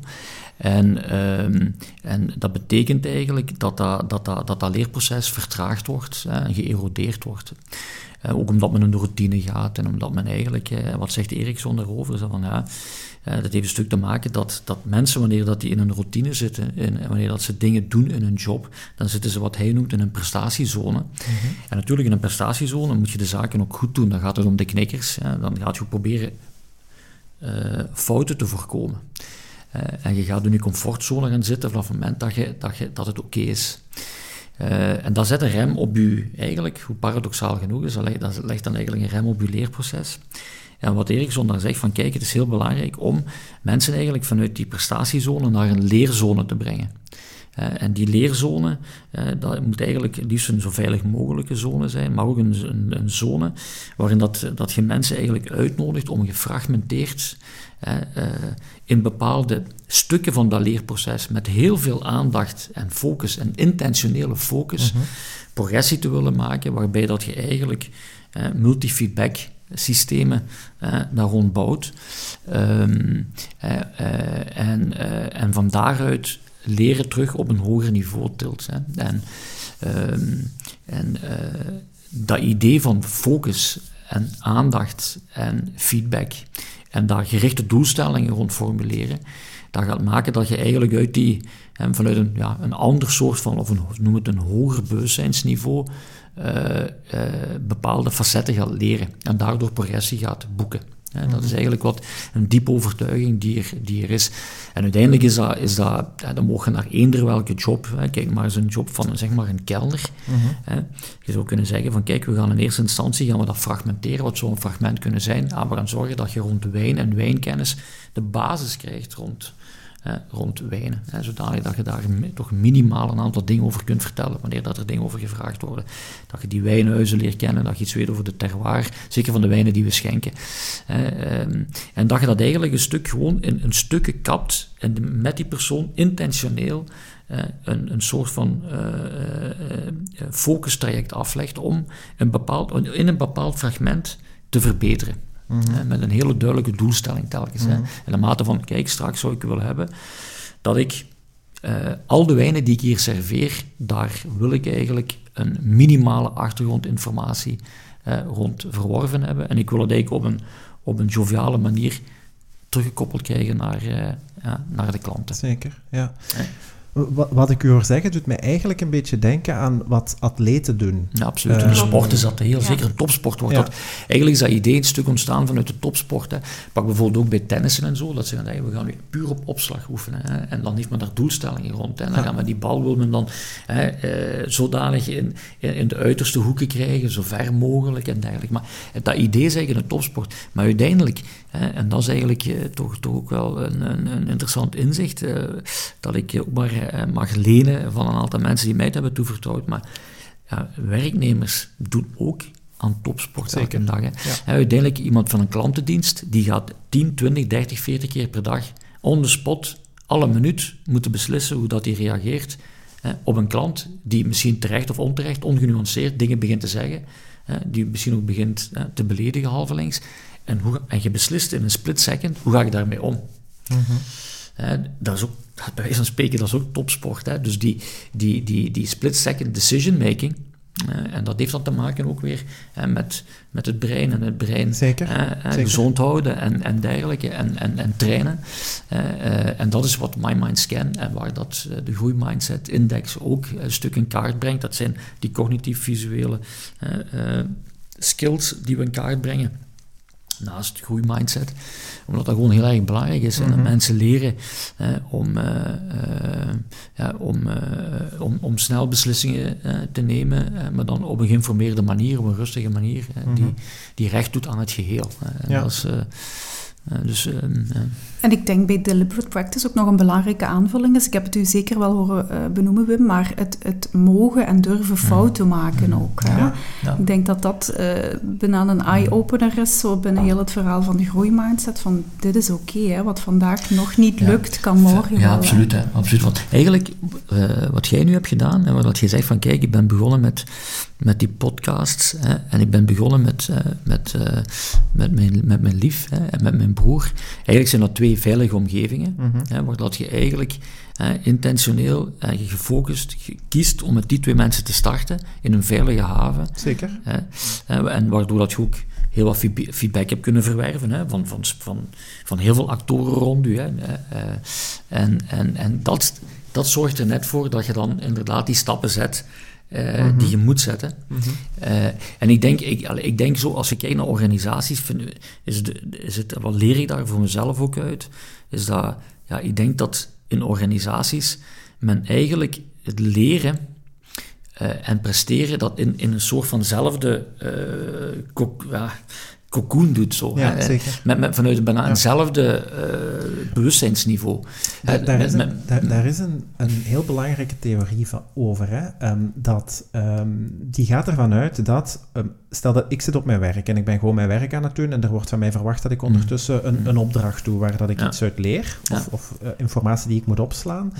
En, ehm, en dat betekent eigenlijk dat dat, dat, dat, dat, dat leerproces vertraagd wordt en geërodeerd wordt. Uh, ook omdat men de routine gaat en omdat men eigenlijk, uh, wat zegt Eriksson daarover, zo van, ja, dat heeft een stuk te maken dat, dat mensen, wanneer dat die in een routine zitten, in, wanneer dat ze dingen doen in hun job, dan zitten ze wat hij noemt in een prestatiezone. Mhm. En natuurlijk in een prestatiezone moet je de zaken ook goed doen. Dan gaat het om de knikkers. Dan gaat je proberen fouten te voorkomen. Uh, en je gaat in je comfortzone gaan zitten vanaf het moment dat, je, dat, je, dat het oké is. Uh, en dat zet een rem op je, eigenlijk, hoe paradoxaal genoeg is, dat legt dan eigenlijk een rem op je leerproces. En wat Erikson daar zegt, van kijk, het is heel belangrijk om mensen eigenlijk vanuit die prestatiezone naar een leerzone te brengen. Uh, en die leerzone, uh, dat moet eigenlijk liefst een zo veilig mogelijke zone zijn, maar ook een, een, een, zone waarin dat, dat je mensen eigenlijk uitnodigt om gefragmenteerd uh, in bepaalde stukken van dat leerproces met heel veel aandacht en focus en intentionele focus mhm. progressie te willen maken, waarbij dat je eigenlijk multifeedback systemen uh, daar rond bouwt. Um, en, en van daaruit leren terug op een hoger niveau tilt. Hè. En, ehm, en uh, dat idee van focus en aandacht en feedback en daar gerichte doelstellingen rond formuleren, dat gaat maken dat je eigenlijk uit die, vanuit een, ja, een ander soort van, of een, noem het een hoger bewustzijnsniveau, uh, uh, bepaalde facetten gaat leren en daardoor progressie gaat boeken dat is eigenlijk wat een diepe overtuiging die er, die er is. En uiteindelijk is dat, is dat ja, dan mogen naar eender welke job, hè, kijk maar eens een job van zeg maar een kelner. hè. Je zou kunnen zeggen van kijk, we gaan in eerste instantie gaan we dat fragmenteren. Wat zou een fragment kunnen zijn? Ah, we gaan zorgen dat je rond wijn en wijnkennis de basis krijgt rond rond wijnen. Hè, zodanig dat je daar toch minimaal een aantal dingen over kunt vertellen, wanneer dat er dingen over gevraagd worden. Dat je die wijnhuizen leert kennen, dat je iets weet over de terroir, zeker van de wijnen die we schenken. Ehm, en dat je dat eigenlijk een stuk gewoon in een stukken kapt en met die persoon intentioneel een, een soort van uh, uh, focustraject aflegt om een bepaald, in een bepaald fragment te verbeteren. Mhm. Met een hele duidelijke doelstelling telkens. Mm In de mate van, kijk, straks zou ik willen hebben dat ik uh, al de wijnen die ik hier serveer, daar wil ik eigenlijk een minimale achtergrondinformatie rond verworven hebben. En ik wil het eigenlijk op een, op een joviale manier teruggekoppeld krijgen naar, ja, naar de klanten. Zeker, ja. Wat ik u hoor zeggen, doet mij eigenlijk een beetje denken aan wat atleten doen. Ja, absoluut. In de ehm, sport is dat heel zeker. Een topsport wordt dat. Eigenlijk is dat idee een stuk ontstaan vanuit de topsport. Hè. Pak bijvoorbeeld ook bij tennissen en zo. Dat ze gaan we gaan nu puur op opslag oefenen. Hè. En dan heeft men daar doelstellingen rond. Hè. En dan gaan we die bal wil men dan hè, eh, zodanig in, in, de uiterste hoeken krijgen, zo ver mogelijk en dergelijke. Maar dat idee is eigenlijk een topsport. Maar uiteindelijk, hè, en dat is eigenlijk eh, toch, toch ook wel een, een, een interessant inzicht, eh, dat ik ook maar mag lenen van een aantal mensen die mij het hebben toevertrouwd. Maar ja, werknemers doen ook aan topsport elke dag. Hè. uiteindelijk iemand van een klantendienst, die gaat 10, 20, 30, 40 keer per dag on the spot, alle minuut moeten beslissen hoe dat hij reageert hè, op een klant die misschien terecht of onterecht, ongenuanceerd dingen begint te zeggen, hè, die misschien ook begint hè, te beledigen halvelings. En, hoe, en je beslist in een split second, hoe ga je daarmee om? Mm dat is ook bij wijze van spreken, dat is ook topsport. Hè? Dus die, die, die, die split-second decision-making, uh, en dat heeft dan te maken ook weer uh, met, met het brein en het brein Zeker. Uh, gezond houden en, en dergelijke en, en, en trainen. en dat is wat My Mind Scan en waar dat de Groeimindset Index ook een stuk in kaart brengt. Dat zijn die cognitief-visuele skills die we in kaart brengen naast groeimindset. Omdat dat gewoon heel erg belangrijk is. En dat mhm. mensen leren om, uh, ja, om, uh, om, om snel beslissingen te nemen, maar dan op een geïnformeerde manier, op een rustige manier, die, mhm. die recht doet aan het geheel. en ja. dat is, dus, ehm, en ik denk bij deliberate practice ook nog een belangrijke aanvulling is, ik heb het u zeker wel horen uh, benoemen Wim, maar het, het mogen en durven mm. fouten maken mm. ook. Ja, Ik denk dat dat uh, bijna een eye-opener is, zo binnen heel het verhaal van de groeimindset, van dit is oké, wat vandaag nog niet lukt, kan morgen Ja, absoluut, hè, absoluut. Want eigenlijk, uh, wat jij nu hebt gedaan, en wat je zegt van kijk, ik ben begonnen met, met die podcasts, hè, en ik ben begonnen met, met, met, mijn, met mijn lief hè, en met mijn broer. Eigenlijk zijn dat twee veilige omgevingen, mm hè, waar dat je eigenlijk intentioneel en gefocust kiest om met die twee mensen te starten in een veilige haven. Zeker. Hè, en waardoor dat je ook heel wat feedback hebt kunnen verwerven hè, van, van, van, van heel veel actoren rond u. Hè, eh, en en, en dat, dat zorgt er net voor dat je dan inderdaad die stappen zet uh, die je moet zetten. Uh, en ik denk, ik, ik denk zo, als ik kijk naar organisaties, is, de, is het, wat leer ik daar voor mezelf ook uit, is dat, ja, ik denk dat in organisaties men eigenlijk het leren uh, en presteren, dat in, in een soort vanzelfde ja, cocoon doet. Zo, ja, hè, zeker. Met, met, vanuit bijna uh, bewustzijnsniveau. Da daar, met, is een, daar, daar, is een, een heel belangrijke theorie van over. Hè, um, dat, um, die gaat ervan uit dat... Um, stel dat ik zit op mijn werk en ik ben gewoon mijn werk aan het doen en er wordt van mij verwacht dat ik ondertussen mm. een, een opdracht doe waar dat ik ja. iets uit leer of, of uh, informatie die ik moet opslaan.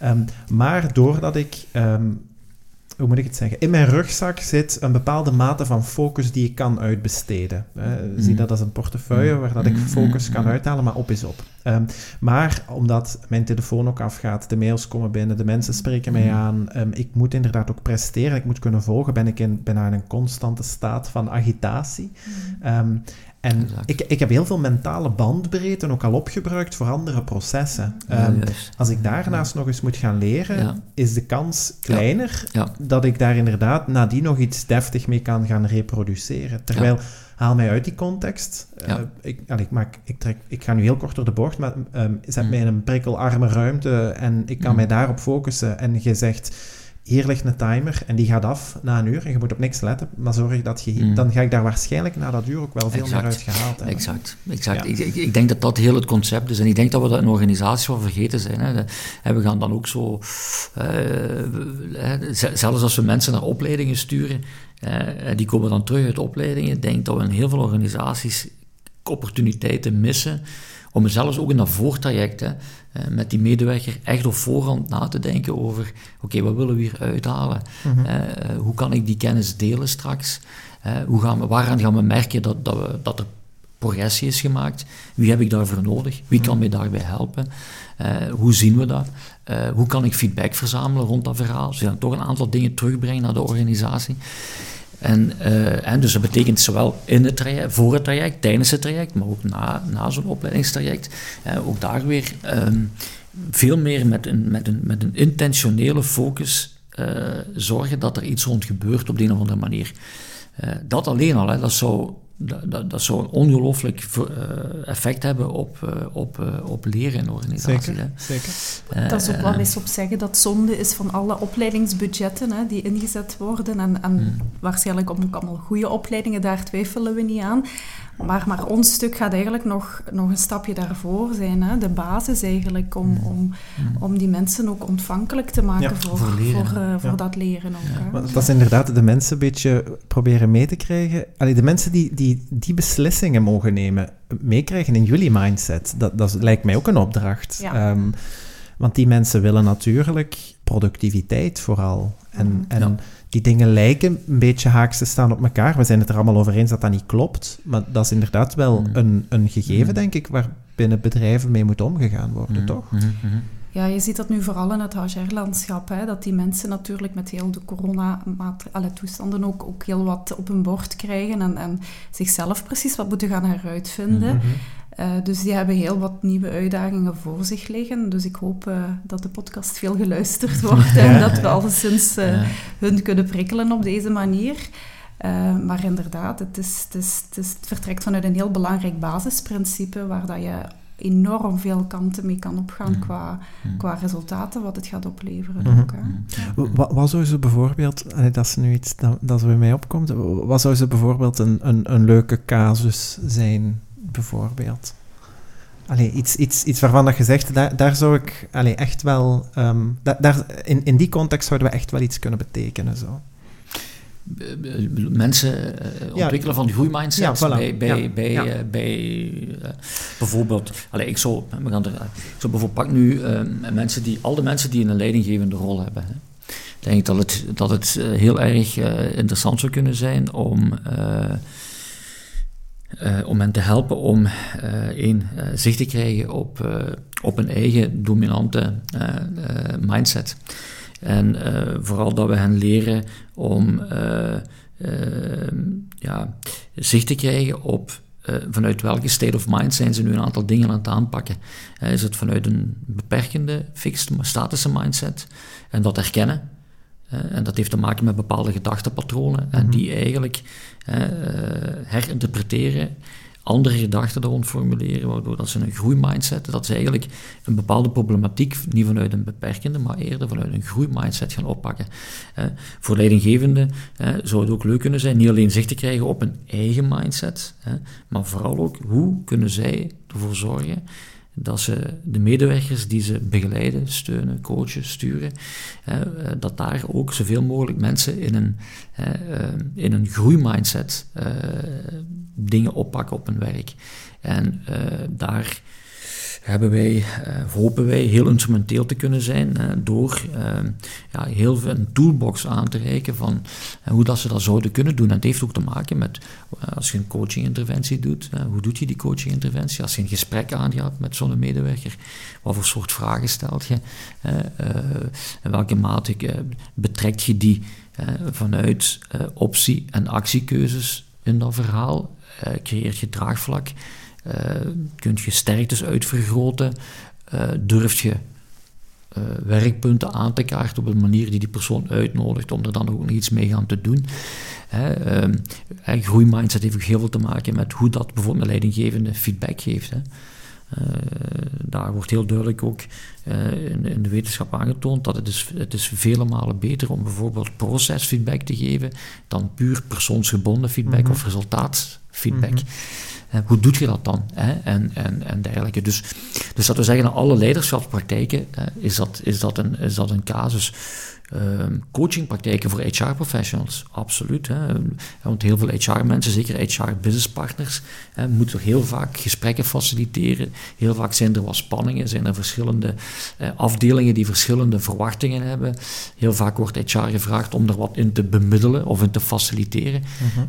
Mm. maar doordat ik hoe moet ik het zeggen? In mijn rugzak zit een bepaalde mate van focus die ik kan uitbesteden. Uh, Zie dat als een portefeuille waar dat ik mm-hmm. focus kan uithalen, maar op is op. Um, maar omdat mijn telefoon ook afgaat, de mails komen binnen, de mensen spreken mij aan, um, ik moet inderdaad ook presteren, ik moet kunnen volgen, ben ik in, bijna in een constante staat van agitatie. Um, en ik, ik heb heel veel mentale bandbreedte ook al opgebruikt voor andere processen. Um, als ik daarnaast nog eens moet gaan leren, is de kans kleiner dat ik daar inderdaad nadien nog iets deftig mee kan gaan reproduceren. Terwijl, haal mij uit die context. Uh, ik, ik, maak, ik, trek, ik ga nu heel kort door de bocht, maar um, zet mm. mij in een prikkelarme ruimte en ik kan mm. mij daarop focussen. En je zegt hier ligt een timer en die gaat af na een uur en je moet op niks letten, maar zorg dat je... Mm. Dan ga ik daar waarschijnlijk na dat uur ook wel veel meer uit gehaald hebben. Exact, exact. Ik, ik, ik, denk dat dat heel het concept is en ik denk dat we dat in organisaties wel vergeten zijn. Hè. En we gaan dan ook zo... Uh, zelfs als we mensen naar opleidingen sturen, die komen dan terug uit opleidingen, ik denk dat we in heel veel organisaties opportuniteiten missen om zelfs ook in dat voortraject hè, eh, met die medewerker echt op voorhand na te denken over, oké, wat willen we hier uithalen? Mhm. Eh, hoe kan ik die kennis delen straks? Uh, hoe gaan we, waaraan gaan we merken dat, dat, we, dat er progressie is gemaakt? Wie heb ik daarvoor nodig? Wie kan mhm. mij daarbij helpen? hoe zien we dat? hoe kan ik feedback verzamelen rond dat verhaal? Dus dan toch een aantal dingen terugbrengen naar de organisatie. En, en dus dat betekent zowel in het traject, voor het traject, tijdens het traject, maar ook na, na zo'n opleidingstraject, ook daar weer ehm, veel meer met een, met een, met een intentionele focus zorgen dat er iets rond gebeurt op de een of andere manier. dat alleen al, hè, dat zou dat, dat, zou een ongelooflijk uh, effect hebben op, uh, op, uh, op leren in organisaties. Zeker, zeker. dat is ook wel eens op zeggen dat zonde is van alle opleidingsbudgetten hè, die ingezet worden. En, en hmm. waarschijnlijk ook allemaal goede opleidingen, daar twijfelen we niet aan. Maar, maar ons stuk gaat eigenlijk nog, nog een stapje daarvoor zijn. Hè? De basis eigenlijk om, mm. om, mm. om die mensen ook ontvankelijk te maken voor, voor, voor, uh, voor dat leren ook. Hè? Dat is inderdaad de mensen een beetje proberen mee te krijgen. Allee, de mensen die, die die beslissingen mogen nemen, meekrijgen in jullie mindset. Dat, dat lijkt mij ook een opdracht. Um, want die mensen willen natuurlijk productiviteit vooral. En, mm. en die dingen lijken een beetje haaks te staan op elkaar. We zijn het er allemaal over eens dat dat niet klopt. Maar dat is inderdaad wel mm. een, een gegeven, mm. denk ik, waar binnen bedrijven mee moet omgegaan worden, toch? Ja, je ziet dat nu vooral in het HR-landschap. Dat die mensen natuurlijk met heel de corona-toestanden ook, ook heel wat op hun bord krijgen. En, en zichzelf precies wat moeten gaan heruitvinden. Mm uh, dus die hebben heel wat nieuwe uitdagingen voor zich liggen. Dus ik hoop uh, dat de podcast veel geluisterd wordt en dat we alleszins uh, hun kunnen prikkelen op deze manier. maar inderdaad, het, is, het, is, het, is, het, vertrekt vanuit een heel belangrijk basisprincipe waar dat je enorm veel kanten mee kan opgaan mm. qua, mm. qua resultaten, wat het gaat opleveren. Mm ook, hè. Wat, wat zou ze bijvoorbeeld, dat is nu iets dat, dat er bij mij opkomt, wat zou ze bijvoorbeeld een, een, een leuke casus zijn bijvoorbeeld. Allee, iets, iets, iets waarvan dat je zegt, daar, daar zou ik allee, echt wel... Um, daar, in, in die context zouden we echt wel iets kunnen betekenen. Zo. Mensen uh, ontwikkelen van die groeimindset ja, voilà. bij, bij, ja. bij, uh, bij uh, bijvoorbeeld... Allee, ik, zou, we gaan er, ik zou bijvoorbeeld pak nu mensen die, al de mensen die een leidinggevende rol hebben. Hè. Ik denk dat het, dat het heel erg interessant zou kunnen zijn om uh, om hen te helpen om uh, één, uh, zicht te krijgen op, op een eigen dominante mindset. En vooral dat we hen leren om ja, zicht te krijgen op vanuit welke state of mind zijn ze nu een aantal dingen aan het aanpakken. is het vanuit een beperkende, fixed, statische mindset en dat herkennen en dat heeft te maken met bepaalde gedachtenpatronen en mhm. die eigenlijk uh, herinterpreteren, andere gedachten rond formuleren, waardoor dat ze een groeimindset, dat ze eigenlijk een bepaalde problematiek niet vanuit een beperkende, maar eerder vanuit een groeimindset gaan oppakken. voor leidinggevenden zou het ook leuk kunnen zijn, niet alleen zicht te krijgen op een eigen mindset, maar vooral ook hoe kunnen zij ervoor zorgen dat ze de medewerkers die ze begeleiden, steunen, coachen, sturen, eh, dat daar ook zoveel mogelijk mensen in een, uh, in een groeimindset uh, dingen oppakken op hun werk. En daar hebben wij, uh, hopen wij heel instrumenteel te kunnen zijn uh, door uh, ja, heel veel een toolbox aan te reiken van hoe dat ze dat zouden kunnen doen. En het heeft ook te maken met als je een coaching-interventie doet, hoe doet je die coaching-interventie? Als je een gesprek aangaat met zo'n medewerker, wat voor soort vragen stelt je? in welke mate betrekt je die vanuit optie- en actiekeuzes in dat verhaal? creëert je draagvlak? Uh, kunt je sterktes uitvergroten? Uh, durf je uh, werkpunten aan te kaarten op een manier die die persoon uitnodigt om er dan ook nog iets mee gaan te doen? Hè, um, groeimindset heeft ook heel veel te maken met hoe dat bijvoorbeeld een leidinggevende feedback geeft. Hè. Uh, daar wordt heel duidelijk ook uh, in, in, de wetenschap aangetoond dat het is, het is vele malen beter om bijvoorbeeld procesfeedback te geven dan puur persoonsgebonden feedback mm -hmm. of resultaatfeedback. Mm -hmm. Uh, hoe doe je dat dan? Hè? En, en, en dergelijke. Dus, dus dat we zeggen, in alle leiderschapspraktijken is, dat, is, dat een, is dat een casus. Uh, coachingpraktijken voor HR-professionals, absoluut. Hè. Want heel veel HR-mensen, zeker HR-businesspartners, moeten heel vaak gesprekken faciliteren. Heel vaak zijn er wat spanningen, zijn er verschillende uh, afdelingen die verschillende verwachtingen hebben. Heel vaak wordt HR gevraagd om er wat in te bemiddelen of in te faciliteren.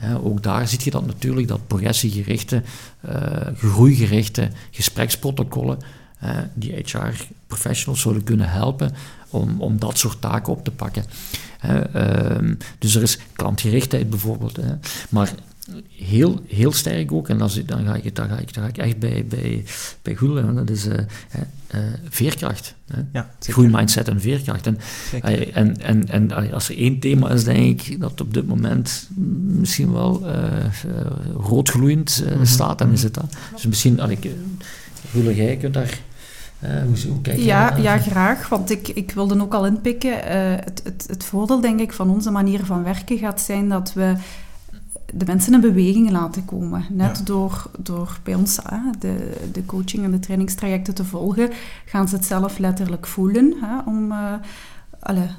Uh ook daar zie je dat natuurlijk, dat progressiegerichte, uh, groeigerichte gespreksprotocollen die HR-professionals zullen kunnen helpen om, om dat soort taken op te pakken. Ehm, dus er is klantgerichtheid bijvoorbeeld. Maar heel, heel sterk ook, en dan, dan, ga, ik, dan, ga, ik, dan ga ik echt bij, bij, bij Goedelen, dat is uh, uh, veerkracht. Hè. Ja, Goede mindset en veerkracht. En, en, en, en, als er één thema is, denk ik, dat op dit moment misschien wel roodgloeiend mm -hmm. staat, dan is het dat. Dus misschien, Goedelen, jij kunt daar... hoe, hoe kijk ja, ja, graag. Want ik, ik wilde ook al inpikken. het, het, het voordeel, denk ik, van onze manier van werken gaat zijn dat we de mensen in beweging laten komen. Net door, door bij ons de, de coaching en de trainingstrajecten te volgen, gaan ze het zelf letterlijk voelen. Hè, om uh,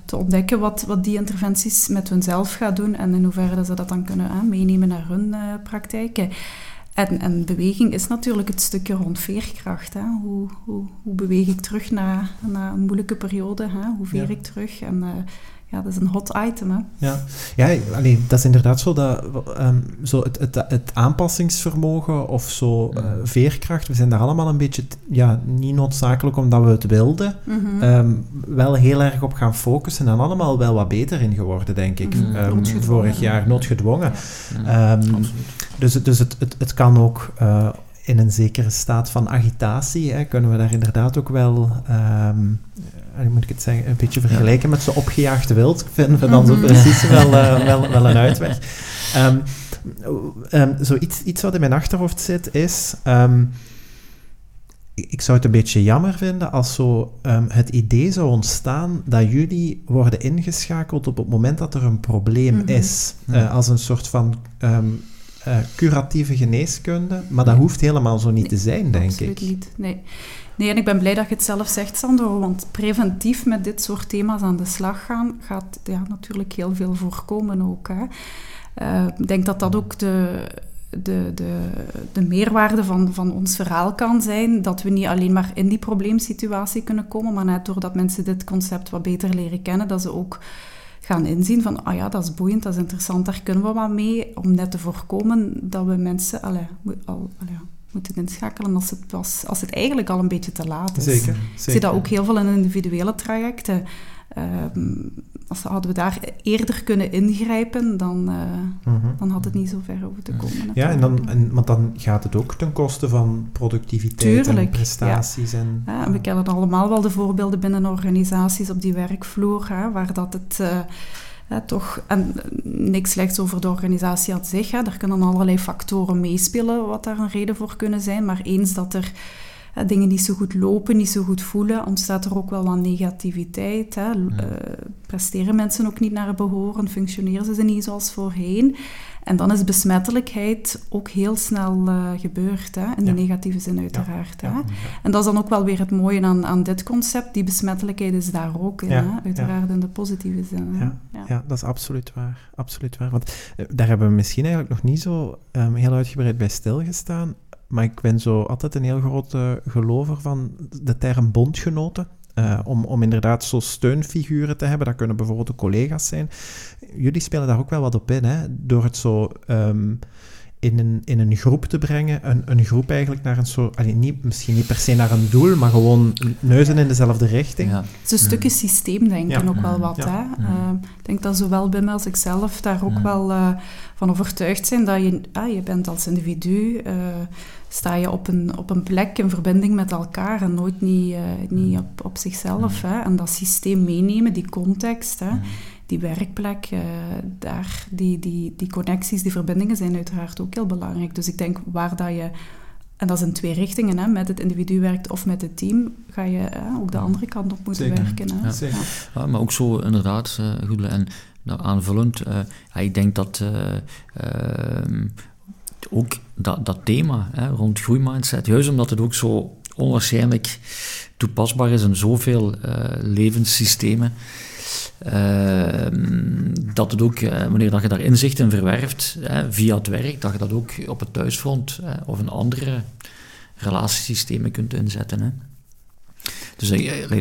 te ontdekken wat, wat die interventies met hunzelf gaan doen en in hoeverre ze dat dan kunnen meenemen naar hun uh, praktijken. En, en, beweging is natuurlijk het stukje rond veerkracht. Hè. Hoe, hoe, hoe beweeg ik terug na, na een moeilijke periode? Hè? Hoe veer ik terug? En, uh, ja, dat is een hot item. Hè? Ja, ja alleen, dat is inderdaad zo, dat, um, zo het, het, het, aanpassingsvermogen of zo uh, veerkracht, we zijn daar allemaal een beetje, ja, niet noodzakelijk omdat we het wilden, mm -hmm. um, wel heel erg op gaan focussen en allemaal wel wat beter in geworden, denk ik. Mm -hmm. um, vorig jaar, noodgedwongen. Ja. Dus dus het, het, het kan ook... Uh, in een zekere staat van agitatie hè, kunnen we daar inderdaad ook wel um, moet ik het zeggen, een beetje vergelijken met zo'n opgejaagde wild. Vinden we dan zo mhm. precies wel, uh, wel, wel een uitweg. Um, um, zo iets, wat in mijn achterhoofd zit is... Ik zou het een beetje jammer vinden als zo het idee zou ontstaan dat jullie worden ingeschakeld op het moment dat er een probleem mm -hmm. is. Uh, als een soort van um, uh, curatieve geneeskunde. Maar dat hoeft helemaal zo niet nee, te zijn, denk absoluut ik. niet, nee. Nee, en ik ben blij dat je het zelf zegt, Sandro, want preventief met dit soort thema's aan de slag gaan gaat ja, natuurlijk heel veel voorkomen ook. Hè. Uh, ik denk dat dat ook de, de, de, de meerwaarde van, van ons verhaal kan zijn. Dat we niet alleen maar in die probleemsituatie kunnen komen, maar net doordat mensen dit concept wat beter leren kennen, dat ze ook gaan inzien van, ah ja, dat is boeiend, dat is interessant, daar kunnen we wat mee, om net te voorkomen dat we mensen... Allez, al, moeten inschakelen als het, was, als het eigenlijk al een beetje te laat is. Zeker, zeker. Ik zie dat ook heel veel in individuele trajecten. Um, als hadden we daar eerder kunnen ingrijpen, dan, uh, uh-huh. dan had het niet zo ver over te komen. Ja, en dan, en, want dan gaat het ook ten koste van productiviteit Tuurlijk, en prestaties. Ja. En, ja, we kennen allemaal wel de voorbeelden binnen organisaties op die werkvloer, hè, waar dat het... Uh, toch, en niks slechts over de organisatie aan zich. Hè. Er kunnen allerlei factoren meespelen wat daar een reden voor kunnen zijn. Maar eens dat er hè, dingen niet zo goed lopen, niet zo goed voelen, ontstaat er ook wel wat negativiteit. Hè. Ja. Uh, presteren mensen ook niet naar behoren, functioneren ze niet zoals voorheen. En dan is besmettelijkheid ook heel snel uh, gebeurd, hè? in de negatieve zin uiteraard. Ja. Hè? En dat is dan ook wel weer het mooie aan, aan dit concept. Die besmettelijkheid is daar ook in, hè? uiteraard in de positieve zin. Ja. Ja. dat is absoluut waar. Absoluut waar. Want uh, daar hebben we misschien eigenlijk nog niet zo um, heel uitgebreid bij stilgestaan. Maar ik ben zo altijd een heel grote gelover van de term bondgenoten. Uh, om, om inderdaad zo steunfiguren te hebben. Dat kunnen bijvoorbeeld de collega's zijn. Jullie spelen daar ook wel wat op in, hè? door het zo um, in, een, in een groep te brengen. Een, een groep eigenlijk naar een soort, allee, niet, misschien niet per se naar een doel, maar gewoon neuzen in dezelfde richting. Ja. Het is een stukje mm. systeemdenken ja. ook wel wat. Ja. Hè? Uh, ik denk dat zowel Bim als ik zelf daar ook wel uh, van overtuigd zijn dat je, ah, je bent als individu sta je op een, op een plek in verbinding met elkaar en nooit niet, uh, niet op, op zichzelf. Hè? En dat systeem meenemen, die context, hè? Die werkplek, uh, daar, die, die, die connecties, die verbindingen zijn uiteraard ook heel belangrijk. Dus ik denk waar dat je, en dat is in twee richtingen, hè? met het individu werkt of met het team, ga je uh, ook de andere kant op moeten Zeker. werken. Hè? Ja. Zeker. Ja. maar ook zo inderdaad, uh, Goedele, en nou, aanvullend, ik denk dat ehm, ook dat, dat thema hè, rond groeimindset, juist omdat het ook zo onwaarschijnlijk toepasbaar is in zoveel uh, levenssystemen, dat het ook, uh, wanneer dat je daar inzicht in verwerft via het werk, dat je dat ook op het thuisfront of in andere relatiesystemen kunt inzetten. Hè. Dus,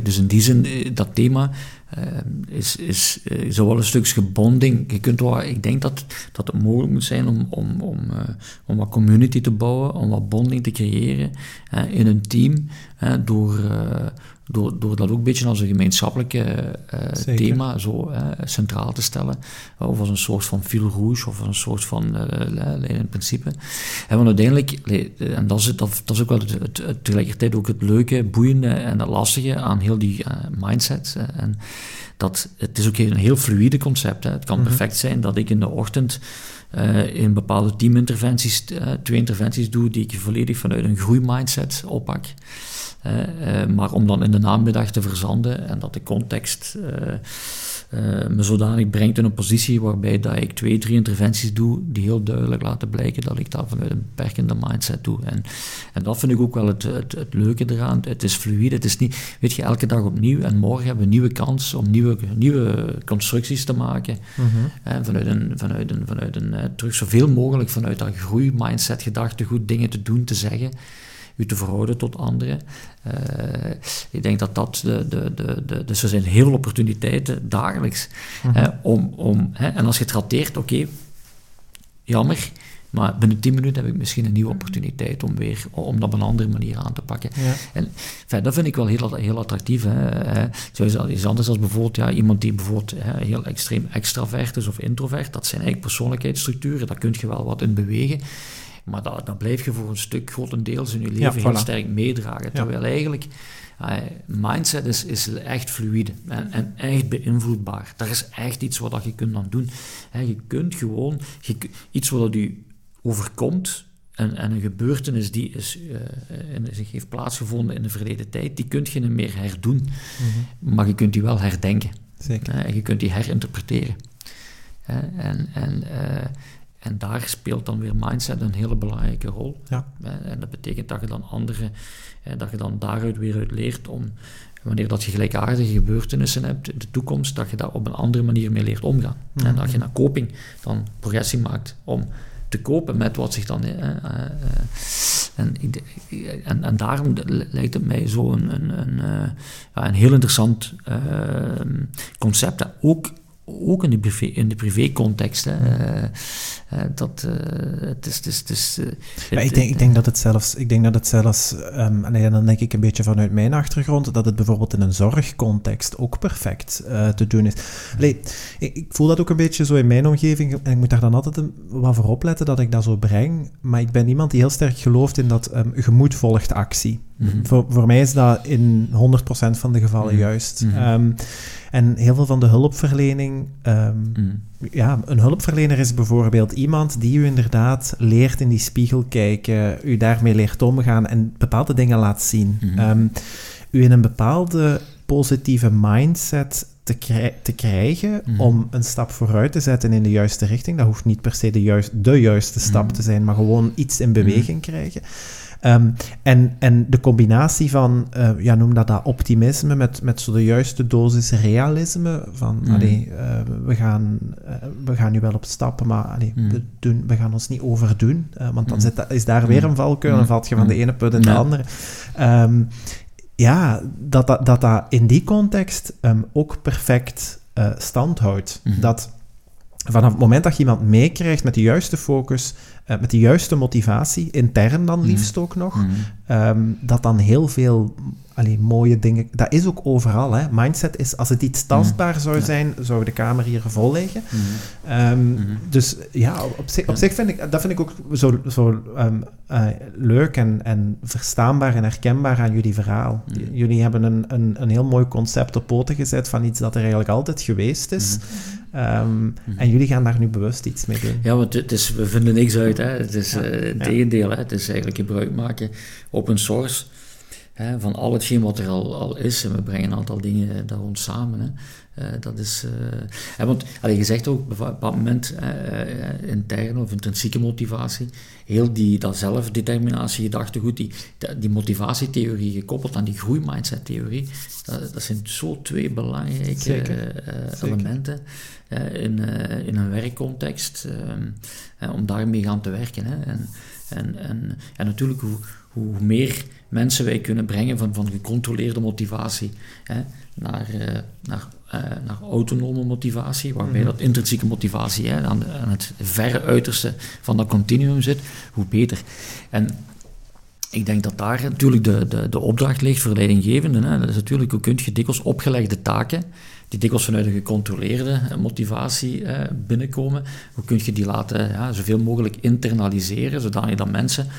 dus in die zin, dat thema uh, is, is, is wel een stukje bonding. Je kunt wel, ik denk dat, dat het mogelijk moet zijn om, om, om, om wat community te bouwen, om wat bonding te creëren in een team, door, door, door dat ook een beetje als een gemeenschappelijk uh, thema zo centraal te stellen. Of als een soort van fil rouge, of een soort van uh, in principe. En want uiteindelijk, en dat is, dat, dat is ook wel het, het, tegelijkertijd ook het leuke, boeiende en het lastige aan heel die mindset. en dat, het is ook een heel fluïde concept. Hè. Het kan mhm. perfect zijn dat ik in de ochtend in bepaalde teaminterventies twee interventies doe die ik volledig vanuit een groeimindset oppak. Uh, maar om dan in de namiddag te verzanden en dat de context uh, me zodanig brengt in een positie waarbij dat ik twee, drie interventies doe die heel duidelijk laten blijken dat ik dat vanuit een beperkende mindset doe. En, en dat vind ik ook wel het, het, het, leuke eraan. Het is fluide, het is niet, weet je, elke dag opnieuw en morgen hebben we een nieuwe kans om nieuwe, nieuwe constructies te maken. Mm vanuit een, vanuit een, vanuit een terug zoveel mogelijk vanuit dat groei-mindset, gedachtegoed, dingen te doen, te zeggen u te verhouden tot anderen. Uh, ik denk dat dat de, de, de, de, dus er zijn heel veel opportuniteiten dagelijks. Mhm. om, om, hè, en als je het rateert, oké, jammer, maar binnen 10 minuten heb ik misschien een nieuwe opportuniteit om, weer, om dat op een andere manier aan te pakken. Ja. En enfin, dat vind ik wel heel, heel attractief. Hè. Zoals iets anders als bijvoorbeeld ja, iemand die bijvoorbeeld hè, heel extreem extravert is of introvert. Dat zijn eigenlijk persoonlijkheidsstructuren, daar kun je wel wat in bewegen. Maar dat, dat blijf je voor een stuk grotendeels in je leven heel sterk meedragen. Terwijl eigenlijk, uh, mindset is, is echt fluide en, en, echt beïnvloedbaar. Daar is echt iets wat je kunt aan doen. je kunt gewoon, je, iets wat je overkomt, en, en, een gebeurtenis die is, uh, zich heeft plaatsgevonden in de verleden tijd, die kun je niet meer herdoen. Mhm. Maar je kunt die wel herdenken. Zeker. en je kunt die herinterpreteren. en en uh, en daar speelt dan weer mindset een hele belangrijke rol. Ja. En dat betekent dat je dan anderen, dat je dan daaruit weer uit leert om, wanneer dat je gelijkaardige gebeurtenissen hebt in de toekomst, dat je daar op een andere manier mee leert omgaan. En mhm. dat je naar koping dan progressie maakt om te kopen met wat zich dan. Eh, eh, en, en, en, daarom lijkt het mij zo een, een, een, ja, een heel interessant ehm, concept. Ook ook in de, privé, in de privécontext. Hè. Uh, uh, dat, uh, het is... Het is, het is ik, denk, ik denk dat het zelfs... Ik denk dat het zelfs... Um, en dan denk ik een beetje vanuit mijn achtergrond, dat het bijvoorbeeld in een zorgcontext ook perfect te doen is. Allee, ik, ik, voel dat ook een beetje zo in mijn omgeving, en ik moet daar dan altijd een, wat voor opletten dat ik dat zo breng, maar ik ben iemand die heel sterk gelooft in dat um, gemoed volgt actie. Mm -hmm. voor, voor mij is dat in 100% van de gevallen mm -hmm. juist. Mm -hmm. um, en heel veel van de hulpverlening, um, mm. ja, een hulpverlener is bijvoorbeeld iemand die u inderdaad leert in die spiegel kijken, u daarmee leert omgaan en bepaalde dingen laat zien. Um, u in een bepaalde positieve mindset te, krij te krijgen mm. om een stap vooruit te zetten in de juiste richting. Dat hoeft niet per se de, juist, de juiste stap te zijn, maar gewoon iets in beweging krijgen. Um, en, en de combinatie van, uh, ja, noem dat dat optimisme met, met zo de juiste dosis realisme. Van, mm. allee, uh, we, gaan, uh, we gaan nu wel op stappen, maar allee, mm. we, doen, we gaan ons niet overdoen. want dan mm. zit, is daar weer een valkuil en valt je van de ene put in de andere. Um, ja, dat dat, dat dat in die context um, ook perfect stand houdt. Dat vanaf het moment dat je iemand meekrijgt met de juiste focus, met de juiste motivatie, intern dan mhm. liefst ook nog, mm. Um, dat dan heel veel allee, mooie dingen... Dat is ook overal, hè. Mindset is... Als het iets tastbaar mm. zou zijn, zou de kamer hier vol liggen. Mm. Um, dus ja, op zich, op zich vind ik... Dat vind ik ook zo, zo um, uh, leuk en, en verstaanbaar en herkenbaar aan jullie verhaal. Jullie hebben een, een, een heel mooi concept op poten gezet van iets dat er eigenlijk altijd geweest is. Um, En jullie gaan daar nu bewust iets mee doen. Ja, want het is, we vinden niks uit. Hè. Het is ja. uh, het tegendeel. Hè. Het is eigenlijk gebruik maken open source hè, van al hetgeen wat er al, al is. En we brengen een aantal dingen daar rond samen. Hè. Uh, dat is, uh, want allee, je zegt ook op een bepaald moment uh, interne of intrinsieke motivatie, heel die dat zelfdeterminatie gedachtegoed, die, die motivatietheorie gekoppeld aan die groeimindset-theorie, dat, dat, zijn zo twee belangrijke elementen in, in een werkcontext ehm, om daarmee gaan te werken. Hè. En, en, en, en natuurlijk, hoe, hoe meer mensen wij kunnen brengen van, van gecontroleerde motivatie hè, naar, uh, naar, uh, naar autonome motivatie, waarbij mhm. dat intrinsieke motivatie hè, aan, aan, het verre uiterste van dat continuum zit, hoe beter. En ik denk dat daar natuurlijk de, de, de opdracht ligt voor leidinggevenden. Hè. Dat is natuurlijk, hoe kun je dikwijls opgelegde taken, die dikwijls vanuit een gecontroleerde motivatie eh, binnenkomen, hoe kun je die laten ja, zoveel mogelijk internaliseren, zodanig dat mensen eh,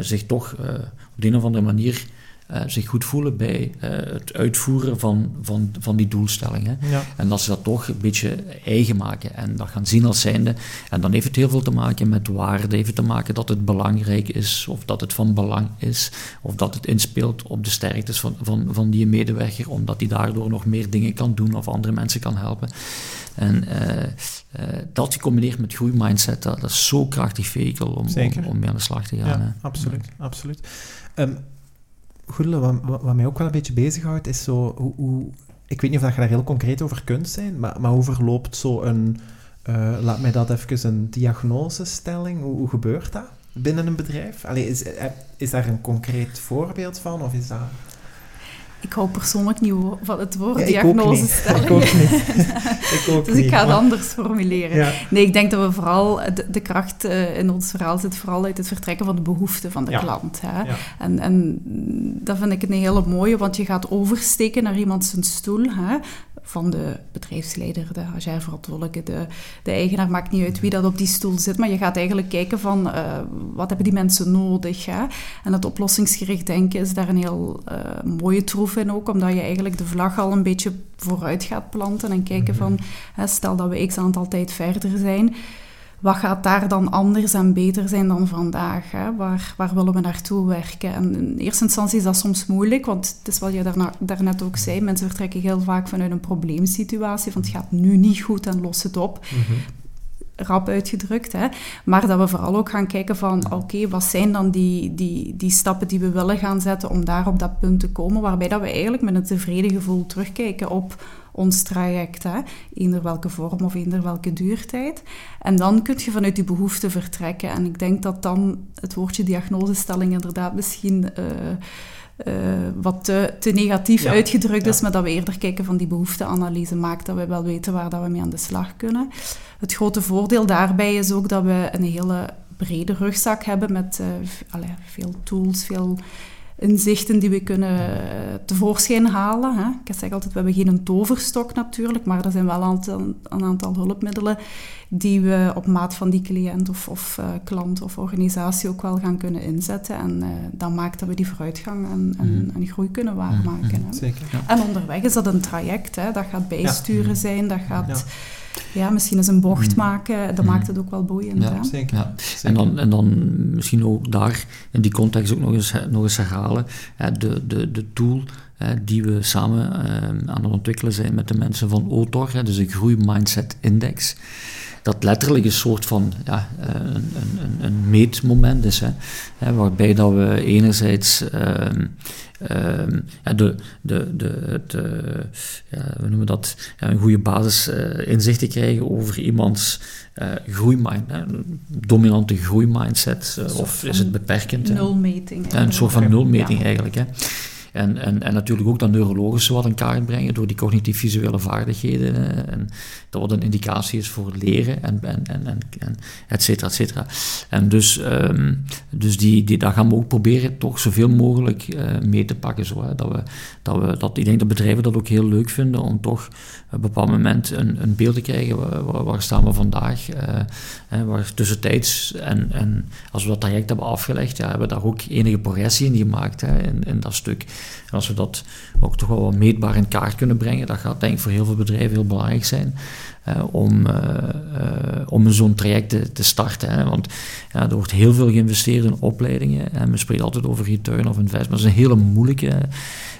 zich toch eh, op de een of andere manier uh, zich goed voelen bij uh, het uitvoeren van, van, van die doelstellingen. Ja. En dat ze dat toch een beetje eigen maken en dat gaan zien als zijnde. En dan heeft het heel veel te maken met waarde, heeft te maken dat het belangrijk is, of dat het van belang is, of dat het inspeelt op de sterktes van, van, van die medewerker, omdat die daardoor nog meer dingen kan doen of andere mensen kan helpen. En uh, dat gecombineerd met groeimindset, dat, dat is zo krachtig vehikel om, om, om, mee aan de slag te gaan. Ja, absoluut, absoluut. Um, Goedele, wat, mij ook wel een beetje bezighoudt, is zo hoe, Ik weet niet of je daar heel concreet over kunt zijn, maar, maar hoe verloopt zo een... Uh, laat mij dat even een diagnosestelling. Hoe, hoe gebeurt dat binnen een bedrijf? Allee, is, eh, is daar een concreet voorbeeld van, of is dat... Ik hou persoonlijk niet van het woord ja, diagnose stellen. Ik ook niet. ik ook dus ik ga het anders formuleren. Nee, ik denk dat we vooral... De, de kracht uh, in ons verhaal zit vooral uit het vertrekken van de behoeften van de ja. klant. Hè? En, en dat vind ik een hele mooie, want je gaat oversteken naar iemand zijn stoel. Hè? Van de bedrijfsleider, de HR-verantwoordelijke, de, de eigenaar, maakt niet uit wie dat op die stoel zit, maar je gaat eigenlijk kijken van uh, wat hebben die mensen nodig. Hè? En het oplossingsgericht denken is daar een heel uh, mooie troef in ook, omdat je eigenlijk de vlag al een beetje vooruit gaat planten en kijken mhm. van, hè, stel dat we x aantal tijd verder zijn, wat gaat daar dan anders en beter zijn dan vandaag? Hè? Waar, waar willen we naartoe werken? En in eerste instantie is dat soms moeilijk, want het is wat je daarna, daarnet ook zei, mensen vertrekken heel vaak vanuit een probleemsituatie, van het gaat nu niet goed en los het op. Mm rap uitgedrukt. Hè? Maar dat we vooral ook gaan kijken van, oké, wat zijn dan die, die, die stappen die we willen gaan zetten om daar op dat punt te komen, waarbij dat we eigenlijk met een tevreden gevoel terugkijken op ons traject, hè? eender welke vorm of eender welke duurtijd. En dan kun je vanuit die behoeften vertrekken. En ik denk dat dan het woordje diagnosestelling inderdaad misschien... Uh, uh, wat te, te negatief uitgedrukt is, maar dat we eerder kijken van die behoefteanalyse maakt, dat we wel weten waar dat we mee aan de slag kunnen. Het grote voordeel daarbij is ook dat we een hele brede rugzak hebben met uh, allez, veel tools, veel inzichten die we kunnen uh, tevoorschijn halen. Hè. Ik zeg altijd, we hebben geen toverstok natuurlijk, maar er zijn wel een aantal, een aantal hulpmiddelen die we op maat van die cliënt of, of uh, klant of organisatie ook wel gaan kunnen inzetten. En uh, dat maakt dat we die vooruitgang en, en, mm. en groei kunnen waarmaken. Mm. Zeker, ja. En onderweg is dat een traject. Hè. Dat gaat bijsturen ja. zijn, dat gaat... Ja ja, misschien eens een bocht mm. maken, dat mm. maakt het ook wel boeiend. Ja, zeker. Ja. En, dan, en dan misschien ook daar in die context ook nog eens, nog eens herhalen, de, de, de tool die we samen uh, aan het ontwikkelen zijn met de mensen van OTOR, dus de Groei Mindset Index dat letterlijk een soort van ja, een, een, een meetmoment is. Hè, waarbij dat we enerzijds um, um, ja, de, de, de, het, uh, ja, we noemen dat, ja, een goede basis uh, inzicht te krijgen over iemands uh, groeimind, dominante groeimindset, of is het beperkend? Nulmeting. Een soort van nulmeting eigenlijk. Hè. En, en, en natuurlijk ook dat neurologische wat in kaart brengen door die cognitief-visuele vaardigheden. En dat wat een indicatie is voor leren en, en, en, en, en et cetera, et cetera. En dus, um, dus die, die, daar gaan we ook proberen toch zoveel mogelijk uh, mee te pakken. Zo, hè, dat we, dat we, dat, ik denk dat bedrijven dat ook heel leuk vinden om toch op een bepaald moment een, een beeld te krijgen. Waar, staan we vandaag? Uh, waar tussentijds, en, en als we dat traject hebben afgelegd, ja, hebben we daar ook enige progressie in gemaakt hè, in, in dat stuk. En als we dat ook toch wel meetbaar in kaart kunnen brengen, dat gaat denk ik voor heel veel bedrijven heel belangrijk zijn. Om, uh, uh, om zo'n traject te, te starten. Hè. Want ja, er wordt heel veel geïnvesteerd in opleidingen. En we spreken altijd over return of investment. Dat is een hele moeilijke.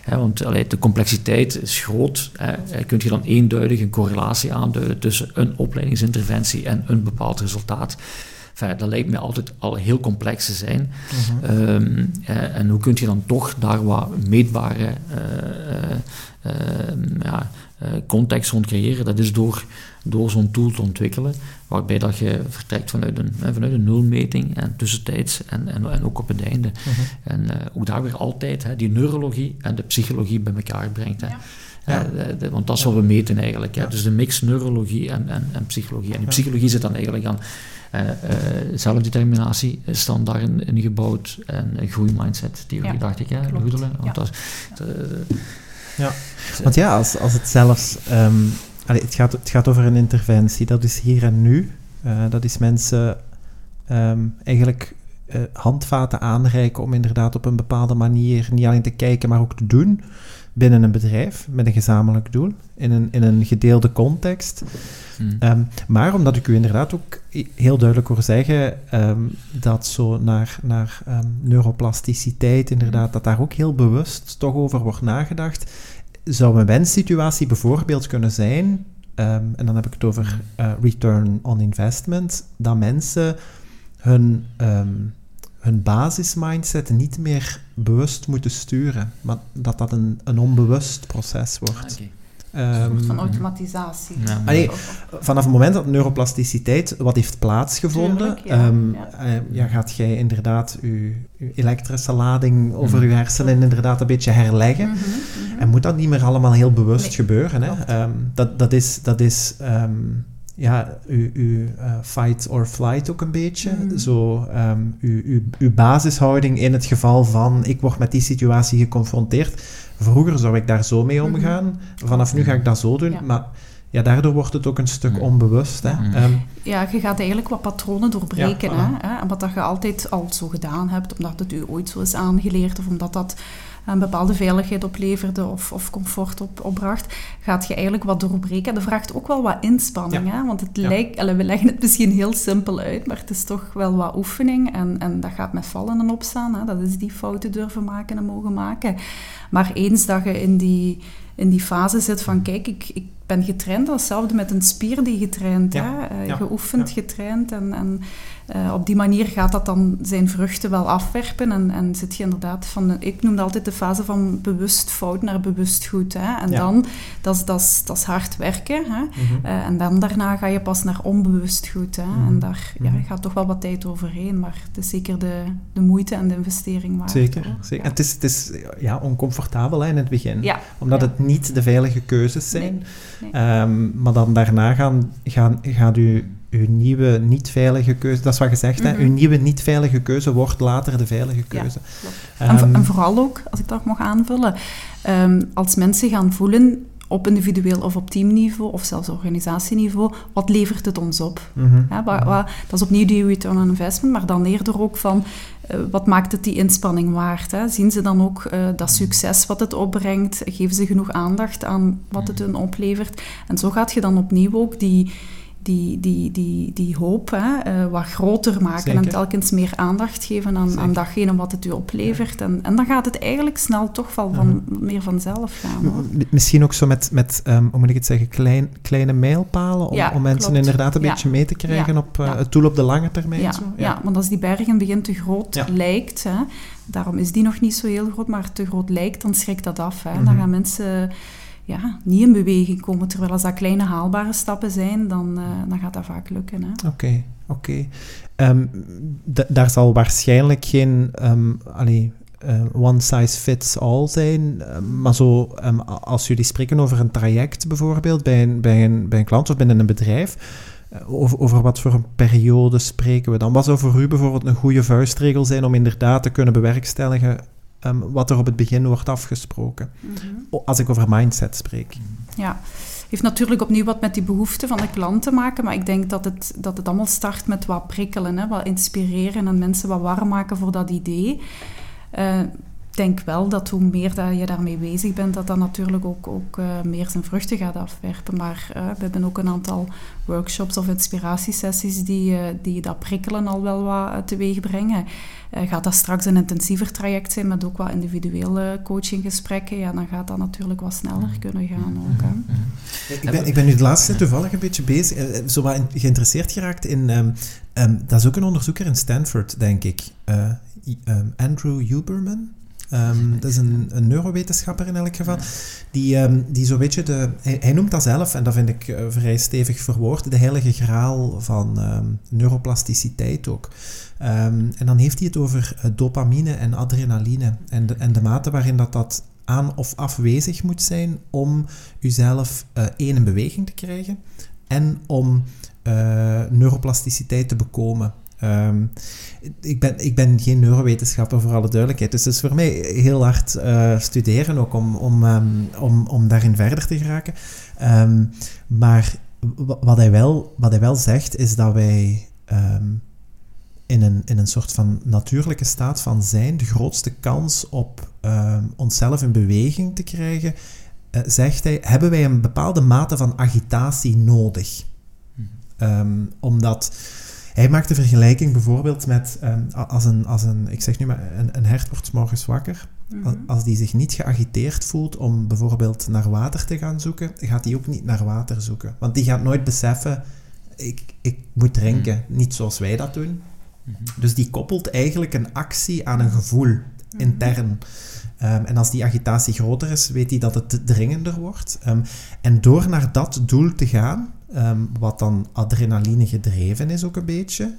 Hè, want allee, de complexiteit is groot. Hè. Kun je dan eenduidig een correlatie aanduiden tussen een opleidingsinterventie en een bepaald resultaat? Enfin, dat lijkt me altijd al heel complex te zijn. Mhm. um, uh, en hoe kun je dan toch daar wat meetbare uh, uh, ja, context rond creëren? Dat is door, door zo'n tool te ontwikkelen, waarbij dat je vertrekt vanuit een, vanuit een nulmeting en tussentijds en, en, en ook op het einde. Mhm. En ook daar weer altijd hè, die neurologie en de psychologie bij elkaar brengt. Hè. Ja. want dat is wat we meten eigenlijk. Dus de mix neurologie en, en, en psychologie. En die psychologie zit dan eigenlijk aan zelfdeterminatie is dan daarin ingebouwd en een groeimindset, theorie, ja, dacht ik, hè, Goedelen. Want, dat, uh, ja. want ja, als, als het zelfs... Um, allez, het, gaat, het gaat over een interventie, dat is hier en nu. dat is mensen um, eigenlijk handvaten aanreiken om inderdaad op een bepaalde manier niet alleen te kijken, maar ook te doen binnen een bedrijf met een gezamenlijk doel, in een, in een gedeelde context. Hmm. Ehm, maar omdat ik u inderdaad ook heel duidelijk hoor zeggen ehm, dat zo naar, naar um, neuroplasticiteit, inderdaad, dat daar ook heel bewust toch over wordt nagedacht, zou een wenssituatie bijvoorbeeld kunnen zijn, en dan heb ik het over uh, return on investment, dat mensen hun hun basismindset niet meer bewust moeten sturen, maar dat dat een, een onbewust proces wordt. Een soort van automatisatie. Ja, vanaf het moment dat neuroplasticiteit wat heeft plaatsgevonden, ja, um, ja. gaat jij inderdaad je, elektrische lading over mhm. je hersenen inderdaad een beetje herleggen. Mhm, mhm. En moet dat niet meer allemaal heel bewust gebeuren. Hè? Um, dat, dat is, dat is um, ja, uw, uw uh, fight or flight ook een beetje. Mm. Zo, um, uw, uw, uw basishouding in het geval van ik word met die situatie geconfronteerd. Vroeger zou ik daar zo mee mm-hmm. omgaan. Vanaf nu ga ik dat zo doen. Maar ja, daardoor wordt het ook een stuk onbewust. Hè. Mm. Um, ja, je gaat eigenlijk wat patronen doorbreken. Ja, voilà. hè? En wat dat je altijd al zo gedaan hebt, omdat het u ooit zo is aangeleerd of omdat dat een bepaalde veiligheid opleverde of, of comfort op, opbracht, gaat je eigenlijk wat doorbreken. Dat vraagt ook wel wat inspanning, hè? want het lijkt, we leggen het misschien heel simpel uit, maar het is toch wel wat oefening en, en dat gaat met vallen en opstaan. Hè? Dat is die fouten durven maken en mogen maken. Maar eens dat je in die, in die fase zit van, kijk, ik, ik ben getraind, hetzelfde met een spier die getraind, ja. hè? Geoefend, getraind en... en uh, op die manier gaat dat dan zijn vruchten wel afwerpen en, en zit je inderdaad van, ik noemde altijd de fase van bewust fout naar bewust goed. Hè? En dan, dat is, dat, is, dat is hard werken. Hè? Mm -hmm. uh, en dan daarna ga je pas naar onbewust goed. Hè? Mm -hmm. En daar ja, mhm. gaat toch wel wat tijd overheen, maar het is zeker de, de moeite en de investering waard. Zeker, zeker. Ja. Het is, het is ja, oncomfortabel hè, in het begin, omdat het niet de veilige keuzes zijn. Nee. Nee. Um, maar dan daarna gaan, gaan, gaat u uw nieuwe niet-veilige keuze, dat is wat gezegd, mm -hmm. hè, uw nieuwe niet-veilige keuze wordt later de veilige keuze. Ja, um, en, en, vooral ook, als ik dat mag aanvullen, um, als mensen gaan voelen op individueel of op teamniveau of zelfs organisatieniveau, wat levert het ons op? Mm -hmm. ja, wat, dat is opnieuw die return on investment, maar dan eerder ook van uh, wat maakt het die inspanning waard? Hè? Zien ze dan ook uh, dat succes wat het opbrengt? Geven ze genoeg aandacht aan wat het hun oplevert? En zo gaat je dan opnieuw ook die die, die, die, die hoop hè, uh, wat groter maken Zeker. en telkens meer aandacht geven aan, aan datgene wat het u oplevert. En, en dan gaat het eigenlijk snel toch wel van, -hmm. meer vanzelf gaan. Hoor. Misschien ook zo met, met um, hoe moet ik het zeggen, klein, kleine mijlpalen om, ja, om mensen klopt. inderdaad een beetje mee te krijgen op uh, het doel op de lange termijn. Ja, zo? ja. want als die bergen begint te groot lijkt, hè, daarom is die nog niet zo heel groot, maar te groot lijkt, dan schrikt dat af. Hè. Mm -hmm. Dan gaan mensen ja, niet in beweging komen. Terwijl als dat kleine haalbare stappen zijn, dan, uh, dan gaat dat vaak lukken. Oké, oké. Um, daar zal waarschijnlijk geen um, one size fits all zijn. Uh, maar zo, als jullie spreken over een traject bijvoorbeeld bij een, bij een, bij een klant of binnen een bedrijf, uh, over, over wat voor een periode spreken we dan? Wat zou voor u bijvoorbeeld een goede vuistregel zijn om inderdaad te kunnen bewerkstelligen um, wat er op het begin wordt afgesproken. Mm -hmm. Als ik over mindset spreek. Ja, heeft natuurlijk opnieuw wat met die behoeften van de klant te maken, maar ik denk dat het, dat het allemaal start met wat prikkelen, hè, wat inspireren en mensen wat warm maken voor dat idee. Uh, denk wel dat hoe meer dat je daarmee bezig bent, dat dat natuurlijk ook, ook uh, meer zijn vruchten gaat afwerpen. Maar uh, we hebben ook een aantal workshops of inspiratiesessies die, uh, die dat prikkelen al wel wat teweeg brengen. gaat dat straks een intensiever traject zijn met ook wat individuele coachinggesprekken, ja, dan gaat dat natuurlijk wat sneller kunnen gaan ook. Hè. Ik, ben, ik ben nu de laatste tijd toevallig een beetje bezig, zo wat geïnteresseerd geraakt in... Um, um, dat is ook een onderzoeker in Stanford, denk ik. Um, Andrew Huberman. Um, dat is een, een, neurowetenschapper in elk geval. Die, um, die zo'n beetje de. Hij, hij, noemt dat zelf, en dat vind ik uh, vrij stevig verwoord, de heilige graal van um, neuroplasticiteit ook. en dan heeft hij het over uh, dopamine en adrenaline en de, en de mate waarin dat, dat aan of afwezig moet zijn om uzelf uh, één in beweging te krijgen en om neuroplasticiteit te bekomen. Um, ik, ben, ik ben geen neurowetenschapper voor alle duidelijkheid, dus het is voor mij heel hard uh, studeren ook om, om, um, om, om daarin verder te geraken. Um, maar wat hij, wel, wat hij wel zegt is dat wij in, een, in een soort van natuurlijke staat van zijn de grootste kans op onszelf in beweging te krijgen, uh, zegt hij, hebben wij een bepaalde mate van agitatie nodig. Um, omdat hij maakt de vergelijking bijvoorbeeld met um, als, een, als een, ik zeg nu maar, een, een hert wordt morgens wakker. Mm -hmm. Als die zich niet geagiteerd voelt om bijvoorbeeld naar water te gaan zoeken, gaat hij ook niet naar water zoeken. Want die gaat nooit beseffen, ik, ik moet drinken. Mm. Niet zoals wij dat doen. Mm -hmm. Dus die koppelt eigenlijk een actie aan een gevoel, intern. Um, en als die agitatie groter is, weet hij dat het dringender wordt. Um, en door naar dat doel te gaan, um, wat dan adrenaline gedreven is ook een beetje,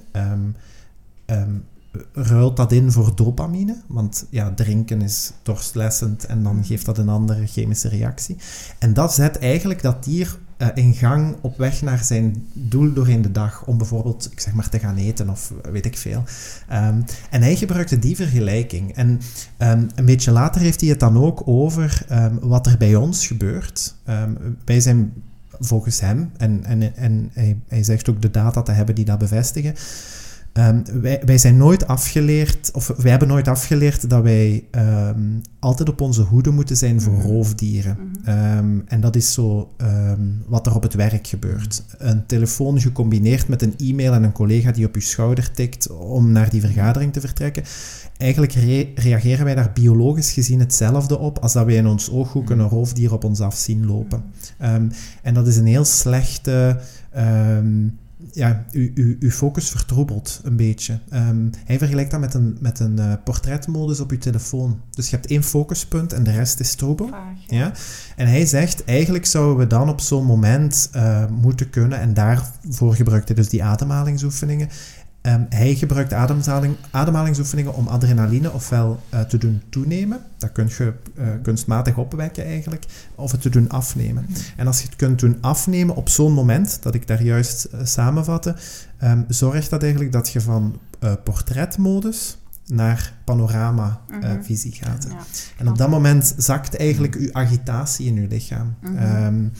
ruilt dat in voor dopamine. Want ja, drinken is dorstlessend en dan geeft dat een andere chemische reactie. En dat zet eigenlijk dat dier uh, in gang op weg naar zijn doel doorheen de dag. Om bijvoorbeeld, ik zeg maar, te gaan eten of weet ik veel. En hij gebruikte die vergelijking. En een beetje later heeft hij het dan ook over wat er bij ons gebeurt. wij zijn volgens hem, en, en, en hij, hij zegt ook de data te hebben die dat bevestigen. Um, wij, wij, zijn nooit afgeleerd, of wij hebben nooit afgeleerd dat wij um, altijd op onze hoede moeten zijn voor roofdieren. Mm -hmm. um, en dat is zo wat er op het werk gebeurt. Een telefoon gecombineerd met een e-mail en een collega die op je schouder tikt om naar die vergadering te vertrekken. Eigenlijk re reageren wij daar biologisch gezien hetzelfde op als dat wij in ons ooghoek een roofdier op ons af zien lopen. en dat is een heel slechte ja, uw, uw, uw focus vertroebelt een beetje. Um, hij vergelijkt dat met een, met een uh, portretmodus op je telefoon. Dus je hebt één focuspunt en de rest is troebel. Vaag, ja. ja. En hij zegt, eigenlijk zouden we dan op zo'n moment uh, moeten kunnen, en daarvoor gebruikt hij dus die ademhalingsoefeningen, Um, hij gebruikt ademhaling, ademhalingsoefeningen om adrenaline ofwel uh, te doen toenemen, dat kun je uh, kunstmatig opwekken eigenlijk, of het te doen afnemen. Mm. En als je het kunt doen afnemen op zo'n moment, dat ik daar juist uh, samenvatte, um, zorgt dat eigenlijk dat je van portretmodus naar panorama-visie mm -hmm. gaat. Ja, en op dat moment zakt eigenlijk uw agitatie in uw lichaam. Mm -hmm. um,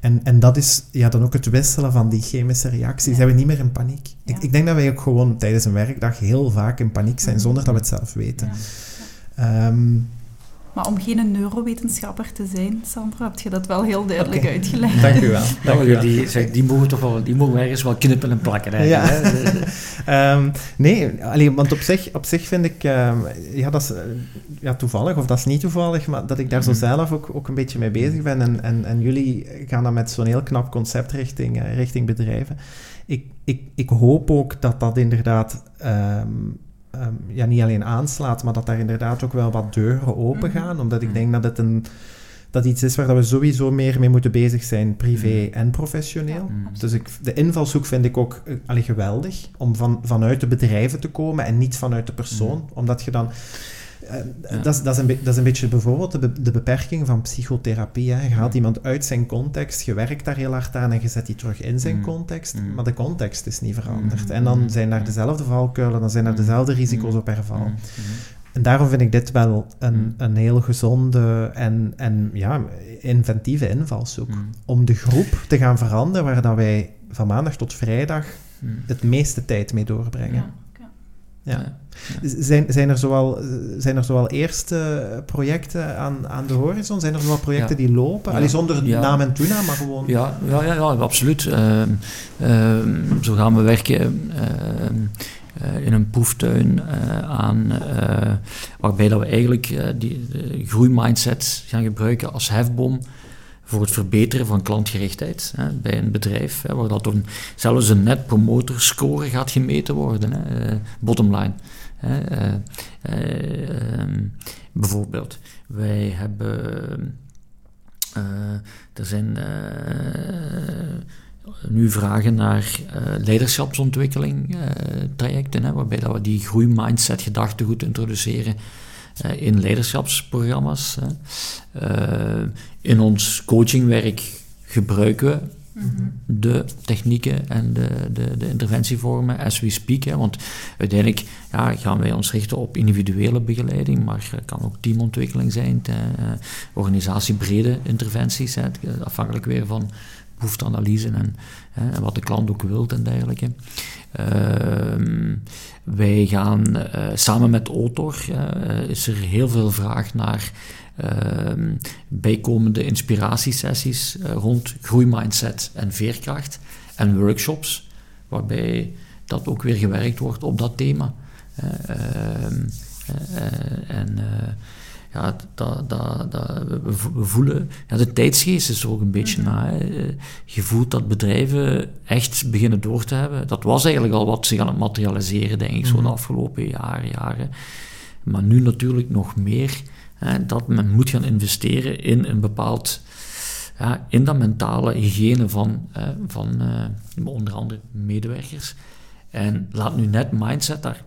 en, en dat is ja, dan ook het wisselen van die chemische reacties. Ja. Zijn we niet meer in paniek. Ja. Ik, ik, denk dat wij ook gewoon tijdens een werkdag heel vaak in paniek zijn, zonder dat we het zelf weten. Um, maar om geen neurowetenschapper te zijn, Sandra, heb je dat wel heel duidelijk okay. uitgelegd. Dank u wel. Dank nou, die, zeg, die, mogen toch wel, die mogen ergens wel knippen en plakken. Eigenlijk, ja. um, nee, alleen, want op zich, op zich vind ik, um, ja, dat is ja, toevallig, of dat is niet toevallig, maar dat ik daar zo zelf ook, ook een beetje mee bezig ben. En, en, en jullie gaan dan met zo'n heel knap concept richting, uh, richting bedrijven. Ik, ik, ik hoop ook dat dat inderdaad um, um, ja, niet alleen aanslaat, maar dat daar inderdaad ook wel wat deuren open gaan. Mm -hmm. Omdat ik denk dat het een, dat iets is waar dat we sowieso meer mee moeten bezig zijn, privé en professioneel. Ja, dus ik, de invalshoek vind ik ook allee, geweldig, om van, vanuit de bedrijven te komen en niet vanuit de persoon. Mm. Omdat je dan... Uh, ja. dat, is, dat, is een dat is een beetje bijvoorbeeld de, be de beperking van psychotherapie. Hè. Je haalt mm. iemand uit zijn context, je werkt daar heel hard aan en je zet die terug in zijn mm. context, mm. maar de context is niet veranderd. En dan zijn daar dezelfde valkuilen, dan zijn er dezelfde risico's op herval. En daarom vind ik dit wel een, een heel gezonde en, en ja, inventieve invalshoek. Om de groep te gaan veranderen waar dat wij van maandag tot vrijdag het meeste tijd mee doorbrengen. Ja. Ja. ja. Zijn, zijn, er zoal, zijn er zoal eerste projecten aan, aan de horizon? Zijn er zoal projecten ja. die lopen? Ja. Allee, zonder naam en toenaam, maar gewoon... Ja, ja, ja, absoluut. Uh, uh, zo gaan we werken uh, in een proeftuin aan, waarbij dat we eigenlijk die groeimindset gaan gebruiken als hefboom voor het verbeteren van klantgerichtheid hè, bij een bedrijf, hè, waar dat dan zelfs een net promoter score gaat gemeten worden, hè, bottom line. Hè, uh, uh, um, bijvoorbeeld, wij hebben, er zijn nu vragen naar leiderschapsontwikkeling trajecten, hè, waarbij dat we die groeimindset gedachtegoed introduceren in leiderschapsprogramma's. in ons coachingwerk gebruiken we de technieken en de, de, de interventievormen as we speak. Hè. Want uiteindelijk ja, gaan wij ons richten op individuele begeleiding, maar het kan ook teamontwikkeling zijn, te, uh, organisatiebrede interventies, hè, afhankelijk weer van behoefteanalyse en, en wat de klant ook wilt en dergelijke. Uh, wij gaan samen met Otor, is er heel veel vraag naar Ehm, bijkomende inspiratiesessies uh, rond groeimindset en veerkracht en workshops, waarbij dat ook weer gewerkt wordt op dat thema. Ehm, eh, en eh, ja, dat, dat, dat, we, voelen, ja, de tijdsgeest is er ook een beetje mm na. Je voelt dat bedrijven echt beginnen door te hebben. Dat was eigenlijk al wat zich aan het materialiseren, denk ik, zo de mhm. afgelopen jaren, jaren. Maar nu natuurlijk nog meer dat men moet gaan investeren in een bepaald, ja, in dat mentale hygiëne van, van uh, onder andere medewerkers. En laat nu net mindset daar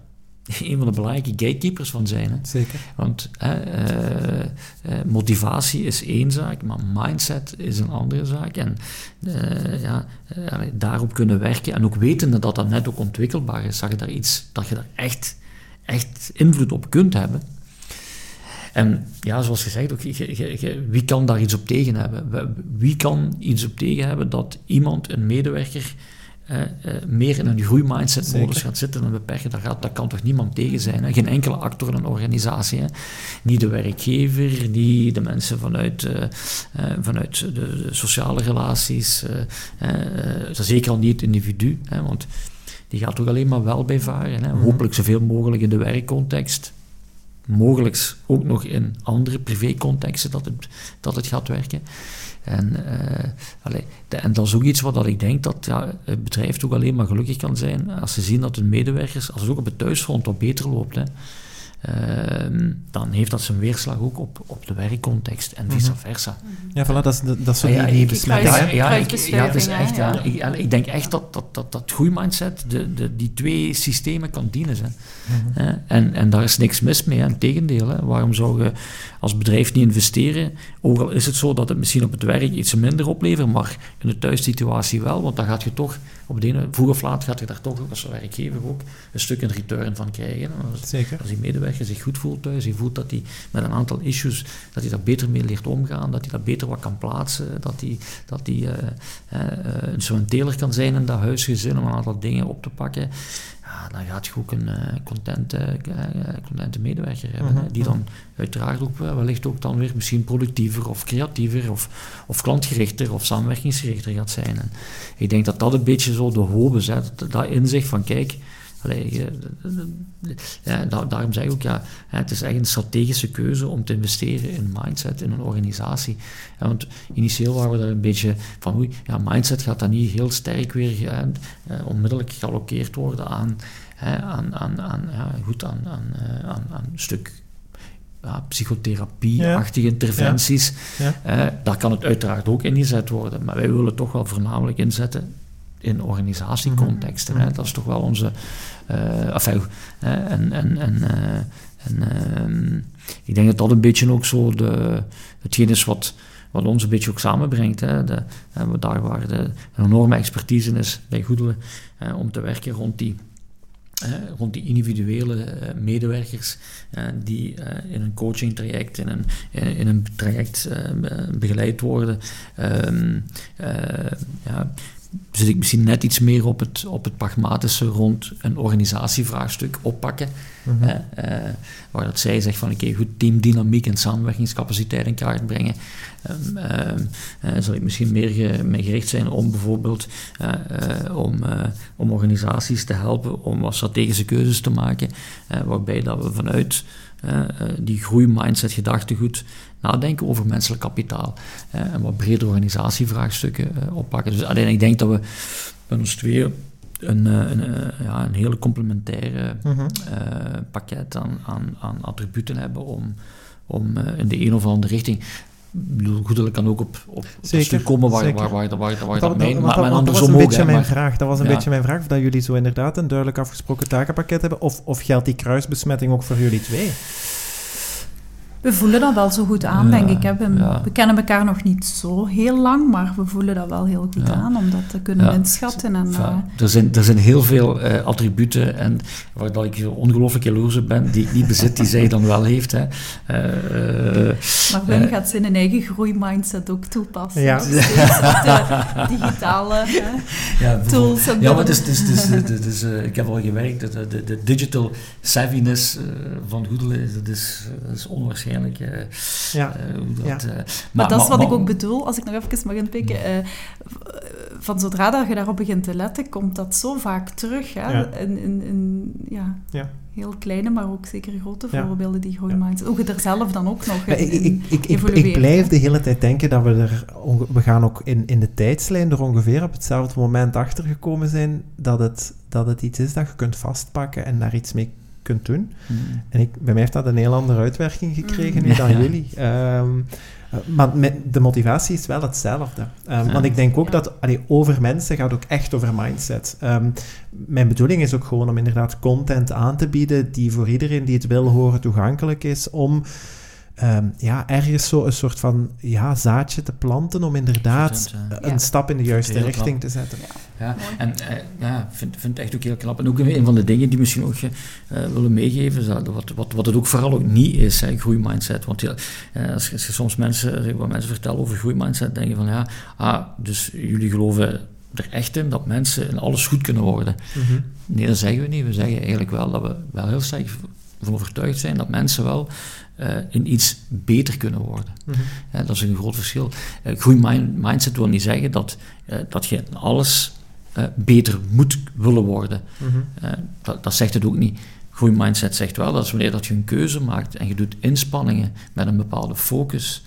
een van de belangrijke gatekeepers van zijn. Hè. Zeker. Want uh, motivatie is één zaak, maar mindset is een andere zaak. En ja, daarop kunnen werken en ook wetende dat dat net ook ontwikkelbaar is, dat je daar iets, dat je daar echt, echt invloed op kunt hebben. En ja, zoals gezegd, ook, wie kan daar iets op tegen hebben? Wie kan iets op tegen hebben dat iemand, een medewerker, eh, eh, meer in een groeimindset-modus gaat zitten en beperken? Gaat, dat kan toch niemand tegen zijn? Hè? Geen enkele actor in een organisatie. Hè? Niet de werkgever, niet de mensen vanuit, uh, vanuit de, de, sociale relaties, zeker al niet het individu. Hè? Want die gaat toch alleen maar wel bij varen. Hè? Mhm. Hopelijk zoveel mogelijk in de werkcontext mogelijk ook nog in andere privécontexten dat het, dat het gaat werken. En, uh, en dat is ook iets wat dat ik denk dat ja, het bedrijf ook alleen maar gelukkig kan zijn als ze zien dat hun medewerkers, als het ook op het thuisfront wat beter loopt. Hè. Ehm, dan heeft dat zijn weerslag ook op, op de werkcontext en vice mhm. versa. Ja, voilà, dat is, dat is zo ja, die, besmetting. Ja, het is echt, ja. Ik, ik, denk echt dat dat, dat, dat groeimindset de, de, die twee systemen kan dienen. Hè. Mhm. En, en daar is niks mis mee, Integendeel, hè. waarom zou je als bedrijf niet investeren? Ook al is het zo dat het misschien op het werk iets minder oplevert, maar in de thuissituatie wel, want dan gaat je toch op de ene, vroeg of laat gaat je daar toch ook als werkgever ook een stuk een return van krijgen. Als, Zeker. Als die medewerker zich goed voelt thuis, hij voelt dat hij met een aantal issues, dat hij daar beter mee leert omgaan, dat hij dat beter wat kan plaatsen, dat hij, dat hij uh, uh, instrumenteler kan zijn in dat huisgezin om een aantal dingen op te pakken ja, dan gaat je ook een uh, contente, uh, medewerker hebben. Mhm, die dan uiteraard ook wellicht ook dan weer misschien productiever of creatiever of, of klantgerichter of samenwerkingsgerichter gaat zijn. En ik denk dat dat een beetje zo de hoop is. Hè, dat, dat inzicht van kijk, ja, daarom zeg ik ook, ja, het is echt een strategische keuze om te investeren in mindset in een organisatie. want initieel waren we daar een beetje van, oei, ja, mindset gaat dan niet heel sterk weer eh, onmiddellijk geallockeerd worden aan, aan, aan, aan, ja, goed, aan, aan, eh, aan, aan een stuk ja, psychotherapie-achtige interventies. Ja. Eh, daar kan het uiteraard ook ingezet worden, maar wij willen toch wel voornamelijk inzetten in organisatiecontexten. Mm Dat is toch wel onze. Uh, enfin, en en, en, uh, en uh, ik denk dat dat een beetje ook zo de, hetgeen is wat, wat ons een beetje ook samenbrengt. Hè. De, daar waar de, een enorme expertise is bij Goedelen om te werken rond die. rond die individuele medewerkers die in een coaching traject, in een, in een traject begeleid worden. Ehm, ja, zit ik misschien net iets meer op het, op het pragmatische rond een organisatievraagstuk oppakken. Mm waar dat zij zegt van oké, goed teamdynamiek en samenwerkingscapaciteit in kaart brengen. Um, uh, zal ik misschien meer, ge, gericht zijn om bijvoorbeeld uh, om, om organisaties te helpen om wat strategische keuzes te maken, waarbij dat we vanuit die groeimindset gedachtegoed nadenken over menselijk kapitaal en wat breder organisatievraagstukken oppakken. Dus alleen ik denk dat we met ons twee een, een, ja, een hele complementaire mhm. pakket aan, aan, aan attributen hebben om, om in de een of andere richting goedelijk kan ook op, op, zeker, stuk komen waar, waar, waar, waar, waar, waar dat, mijn, maar, dat was een beetje mijn vraag. Dat was een beetje mijn vraag, of dat jullie zo inderdaad een duidelijk afgesproken takenpakket hebben, of, of geldt die kruisbesmetting ook voor jullie twee? We voelen dat wel zo goed aan, denk ik. Hè. We, kennen elkaar nog niet zo heel lang, maar we voelen dat wel heel goed aan om dat te kunnen inschatten. En, uh, er, zijn, er zijn heel veel uh, attributen en waar dat ik ongelooflijk jaloers op ben, die ik niet bezit, die zij dan wel heeft. Hè. Uh, maar Wim gaat zijn eigen groeimindset ook toepassen. Ja. Dus de digitale ja, tools. ja, maar het is, het is, het ik heb al gewerkt, de, de, de digital savviness van Goedele, dat is, dat is onwaarschijnlijk waarschijnlijk. ja. Uh, dat, ja. Uh, maar, maar, dat is wat ik ook bedoel, als ik nog even mag inpikken. Uh, van zodra dat je daarop begint te letten, komt dat zo vaak terug. Hè? Ja. In, in, in, ja. ja. Heel kleine, maar ook zeker grote voorbeelden die groeimindset. Ja. Hoe je er zelf dan ook nog in, ik, ik, ik, ik, blijf de hele tijd denken dat we er... We gaan ook in, in de tijdslijn er ongeveer op hetzelfde moment achtergekomen zijn dat het, dat het iets is dat je kunt vastpakken en daar iets mee kunt doen. Mm. En ik, bij mij heeft dat een heel andere uitwerking gekregen mm. nu dan jullie. Ehm, maar met, de motivatie is wel hetzelfde. Um, Want ik denk ook dat allee, over mensen gaat ook echt over mindset. Um, mijn bedoeling is ook gewoon om inderdaad content aan te bieden die voor iedereen die het wil horen toegankelijk is, om um, ja, ergens zo een soort van ja, zaadje te planten om inderdaad een stap in de juiste richting te zetten. Ja, en uh, ja, vind, vind het echt ook heel knap. En ook een van de dingen die misschien ook uh, willen meegeven, is dat wat, wat, wat het ook vooral ook niet is, hè, groeimindset. Want ja, uh, als, als, je soms mensen, wat mensen vertellen over groeimindset, denk je van ja, ah, dus jullie geloven er echt in dat mensen in alles goed kunnen worden. Mm Nee, dat zeggen we niet. We zeggen eigenlijk wel dat we wel heel sterk van overtuigd zijn dat mensen wel uh, in iets beter kunnen worden. Mhm. dat is een groot verschil. Uh, groei mindset wil niet zeggen dat, uh, dat je alles beter moet willen worden. Mhm. Dat, dat, zegt het ook niet. Groei mindset zegt wel dat is wanneer dat je een keuze maakt en je doet inspanningen met een bepaalde focus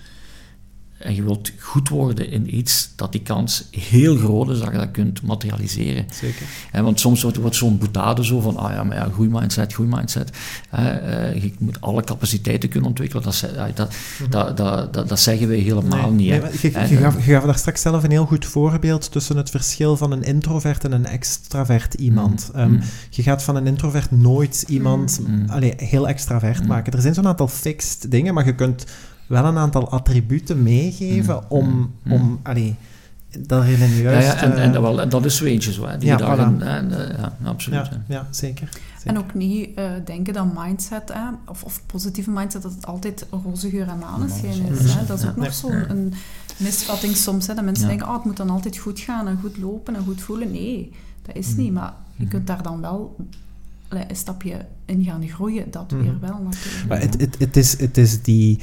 en je wilt goed worden in iets, dat die kans heel groot is dat je dat kunt materialiseren. Zeker. En want soms wordt, wordt zo'n boetade zo van, ah ja, maar ja, goede mindset, goede mindset. Uh, je moet alle capaciteiten kunnen ontwikkelen. Dat, uh, dat, mm dat, dat, dat, dat, zeggen wij helemaal niet. Nee, je, je, gaf, je gaf daar straks zelf een heel goed voorbeeld tussen het verschil van een introvert en een extravert iemand. Mm um, je gaat van een introvert nooit iemand mm allez, heel extravert maken. Er zijn zo'n aantal fixed dingen, maar je kunt wel een aantal attributen meegeven mm, om, mm, mm. om allee, daarin een juist... Ja, ja en, en, wel, en dat is zo eentje zo, hè, die ja, dagen, en, uh, ja, absoluut. Ja, ja zeker, En ook niet uh, denken dat mindset, hè, of, of positieve mindset, dat het altijd roze geur en maneschijn is. Hè. Dat is ook nog zo'n misvatting soms, hè, dat mensen denken, oh, het moet dan altijd goed gaan en goed lopen en goed voelen. Nee, dat is niet, maar je kunt daar dan wel een stapje in gaan groeien, dat weer wel natuurlijk. Maar het, het, het, is, het is die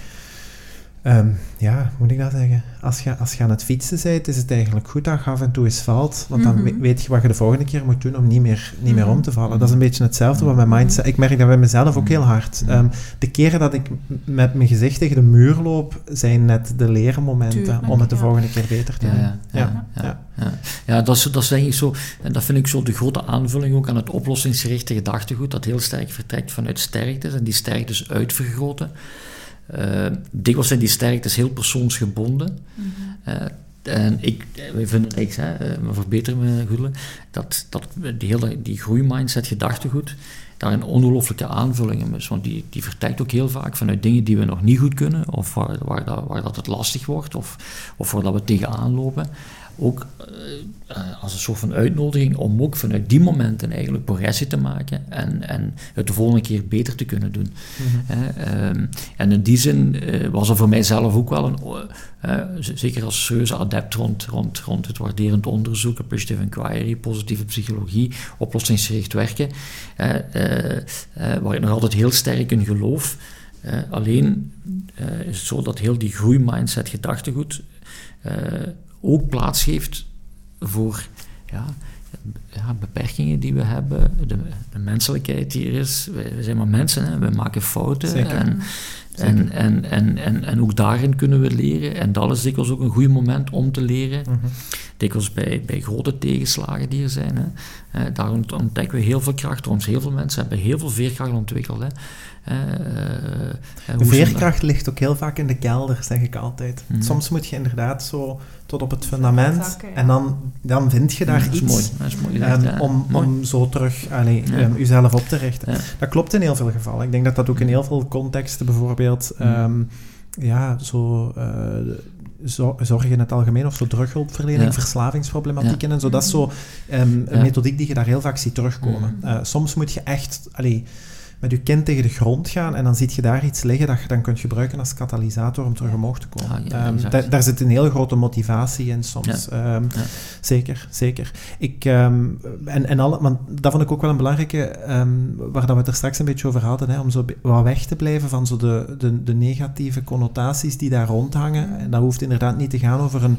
Um, ja, moet ik dat zeggen? Als je, als je aan het fietsen bent, is het eigenlijk goed dat je af en toe eens valt. Want dan mhm. weet je wat je de volgende keer moet doen om niet meer, niet meer om te vallen. Dat is een beetje hetzelfde wat mijn mindset... Ik merk dat bij mezelf ook heel hard. Um, de keren dat ik met mijn gezicht tegen de muur loop, zijn net de leermomenten om het de volgende keer beter te doen. Ja, ja, ja, ja. ja. dat, is, dat is zo... En dat vind ik zo de grote aanvulling ook aan het oplossingsgerichte gedachtegoed, dat heel sterk vertrekt vanuit sterktes en die sterktes uitvergroten. Uh, dikwijls zijn die sterktes heel persoonsgebonden. Mm en ik, wij vinden, ik zei, uh, maar verbeter me dat, dat die hele die groeimindset, gedachtegoed, daar een ongelooflijke aanvulling is. Want die, die vertrekt ook heel vaak vanuit dingen die we nog niet goed kunnen, of waar, waar, dat, waar dat het lastig wordt, of, of waar dat we tegenaan lopen ook uh, als een soort van uitnodiging om ook vanuit die momenten eigenlijk progressie te maken en, en het de volgende keer beter te kunnen doen. Mhm. uh, en in die zin uh, was er voor mijzelf ook wel een, zeker als serieuze adept rond, rond, rond het waarderend onderzoek, appreciative inquiry, positieve psychologie, oplossingsgericht werken, waar ik nog altijd heel sterk in geloof. alleen is het zo dat heel die groeimindset gedachtegoed ook plaats geeft voor ja, ja, beperkingen die we hebben, de, de, menselijkheid die er is. We, zijn maar mensen, hè. we maken fouten. En, en, en, en, en, en, ook daarin kunnen we leren. En dat is dikwijls ook een goed moment om te leren. Mm Dikwijls bij, bij grote tegenslagen die er zijn. Hè. daar ontdekken we heel veel kracht. Ons heel veel mensen hebben heel veel veerkracht ontwikkeld. Hè. De veerkracht ligt ook heel vaak in de kelder, zeg ik altijd. Mhm. Soms moet je inderdaad zo tot op het fundament en dan, dan vind je daar iets mooi. Dat is mooi ehm, om, om zo terug allee, um, jezelf op te richten. Dat klopt in heel veel gevallen. Ik denk dat dat ook in heel veel contexten bijvoorbeeld um, ja, zo... Uh, zorg in het algemeen of zo drughulpverlening, verslavingsproblematieken en zo. Dat is zo een methodiek die je daar heel vaak ziet terugkomen. Uh, soms moet je echt... Allee, met je kind tegen de grond gaan en dan ziet je daar iets liggen dat je dan kunt gebruiken als katalysator om terug omhoog te komen. Ah, ehm, daar zit een heel grote motivatie in soms. Ehm, zeker, zeker. Ik, ehm, en, en alle, want dat vond ik ook wel een belangrijke, waar dat we het er straks een beetje over hadden, hè, om zo wat weg te blijven van zo de, de, de negatieve connotaties die daar rondhangen. En dat hoeft inderdaad niet te gaan over een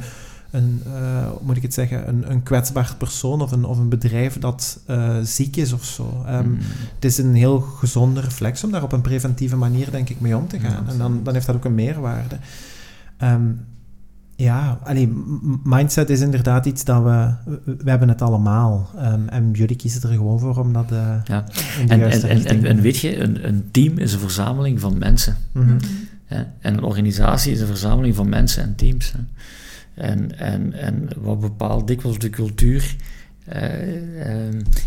een, uh, moet ik het zeggen, een, een kwetsbaar persoon of een, of een bedrijf dat uh, ziek is of zo. Um, Het is een heel gezonde reflex om daar op een preventieve manier, denk ik, mee om te gaan. en dan, dan heeft dat ook een meerwaarde. Um, ja, allee, mindset is inderdaad iets dat we... We hebben het allemaal. Um, en jullie kiezen er gewoon voor om dat uh, ja. en, en, en, en, weet je, een, een team is een verzameling van mensen. Mm -hmm. ja, en een organisatie is een verzameling van mensen en teams. Hè. En, en, en wat bepaalt dikwijls de cultuur uh,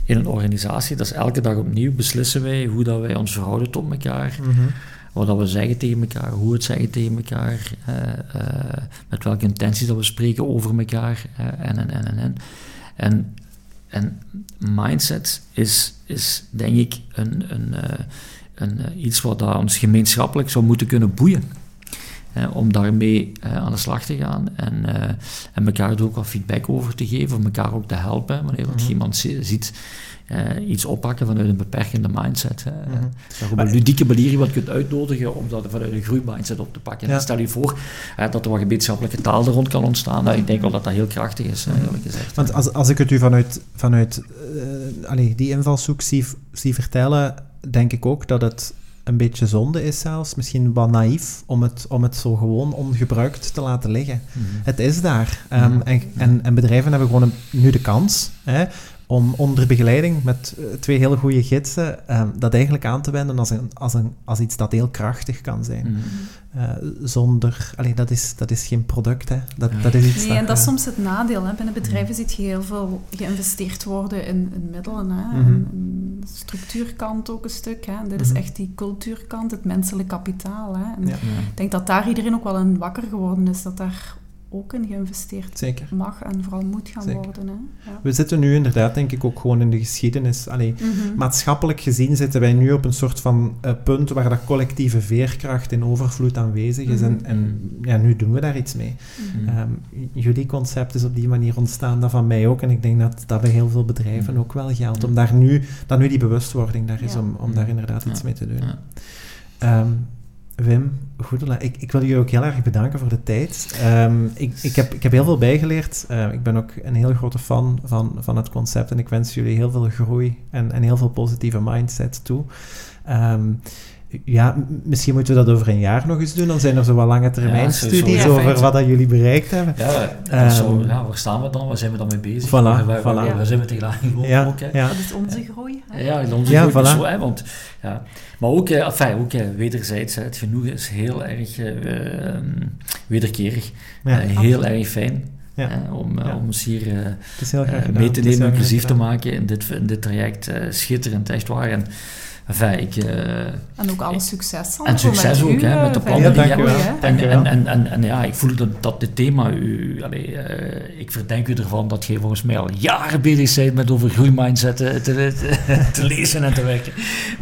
in een organisatie, dat is elke dag opnieuw beslissen wij hoe dat wij ons verhouden tot elkaar. Mm Wat dat we zeggen tegen elkaar, hoe we het zeggen tegen elkaar, uh, met welke intenties dat we spreken over elkaar en, en, en, en, en. En, mindset is, is denk ik een, een, een, iets wat dat ons gemeenschappelijk zou moeten kunnen boeien om daarmee uh, aan de slag te gaan en, uh, en elkaar er ook wat feedback over te geven, om elkaar ook te helpen. Wanneer mm -hmm. iemand ziet uh, iets oppakken vanuit een beperkende mindset. Mm -hmm. op een ludieke manier wat kunt uitnodigen om dat vanuit een groeimindset op te pakken. Ja. stel je voor dat er wat gemeenschappelijke taal er rond kan ontstaan. Nou, ik denk wel dat dat heel krachtig is, mm -hmm. eerlijk gezegd. Want als, als ik het u vanuit, vanuit allee, die invalshoek zie, zie vertellen, denk ik ook dat het een beetje zonde is zelfs, misschien wat naïef, om het, om het zo gewoon ongebruikt te laten liggen. Mhm. Het is daar. Um, en, en, en, bedrijven hebben gewoon nu de kans hè, om onder begeleiding met eh, twee hele goede gidsen um, dat eigenlijk aan te wenden als, een, als, een, als iets dat heel krachtig kan zijn. Mm uh, zonder... Allee, dat is, dat is geen product, hè. Dat, dat is iets nee, dat, en dat is soms het nadeel. Hè. Binnen bedrijven ziet je heel veel geïnvesteerd worden in, in middelen. Hè. Mm een, structuurkant ook een stuk. Hè. En dit is mhm. echt die cultuurkant, het menselijk kapitaal. Hè. En ja. Ik denk dat daar iedereen ook wel een wakker geworden is. Dat daar ook in geïnvesteerd Zeker. mag en vooral moet gaan worden. Hè? Ja. We zitten nu inderdaad, denk ik, ook gewoon in de geschiedenis. Allee, mhm. Maatschappelijk gezien zitten wij nu op een soort van uh, punt waar dat collectieve veerkracht in overvloed aanwezig is. En, mhm. en ja, nu doen we daar iets mee. Mm jullie concept is op die manier ontstaan, dat van mij ook. En ik denk dat dat bij heel veel bedrijven ook wel geldt. Om daar nu, dat nu die bewustwording daar is, om, om daar inderdaad iets mee te doen. Um, Wim, ik, ik wil je ook heel erg bedanken voor de tijd. Um, ik, ik, heb, ik heb heel veel bijgeleerd. Uh, ik ben ook een heel grote fan van, van het concept en ik wens jullie heel veel groei en, en heel veel positieve mindset toe. Um, ja, misschien moeten we dat over een jaar nog eens doen. Dan zijn er zo wat lange termijn studies over wat dat jullie bereikt hebben. Ja, zo, ehm, ja, waar staan we dan? Waar zijn we dan mee bezig? Voilà, waar, waar, voilà. waar zijn we tegenaan gelopen ja, ook? Ja. Dat is onze groei. Hè? Ja, onze ja, groei. Voilà. Zo, hè, want, ja. Maar ook, eh, enfin, ook eh, wederzijds, het genoeg is heel erg uh, wederkerig. Ja, uh, heel erg fijn. Ja. Om, ja. om ons hier uh, mee te nemen, inclusief te maken in dit, in dit traject. schitterend, echt waar. En, Enfin, ik, uh, en ook alle succes. En succes ook, hè, met de plannen die je hebt. En, en, en, en, en, ja, ik voel dat, dat dit thema, u, allee, uh, ik verdenk u ervan dat je volgens mij al jaren bezig bent met over groeimindset te, te, te, lezen en te werken.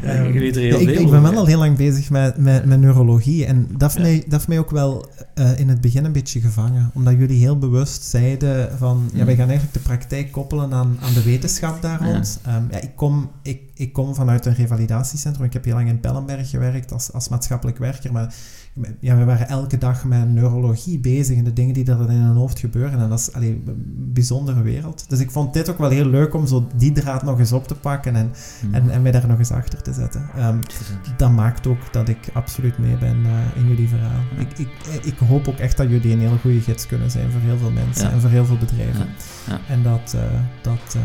Ja, je weet er heel ik, veel ik ben wel al heel lang bezig met, met, met neurologie en dat heeft, mij, dat heeft mij ook wel uh, in het begin een beetje gevangen. Omdat jullie heel bewust zeiden van, ja, wij gaan eigenlijk de praktijk koppelen aan, aan de wetenschap daar rond. Um, ja, ik, kom, ik, ik kom vanuit een revalidatiecentrum. Ik heb heel lang in Pellenberg gewerkt als, als maatschappelijk werker. Maar ja, we waren elke dag met neurologie bezig en de dingen die er in hun hoofd gebeuren. En dat is allee, een bijzondere wereld. Dus ik vond dit ook wel heel leuk om zo die draad nog eens op te pakken en, mm. en, en mij daar nog eens achter te zetten. Um, dat maakt ook dat ik absoluut mee ben uh, in jullie verhaal. Ik, ik, ik hoop ook echt dat jullie een hele goede gids kunnen zijn voor heel veel mensen ja. en voor heel veel bedrijven. Ja. En dat, uh, dat uh,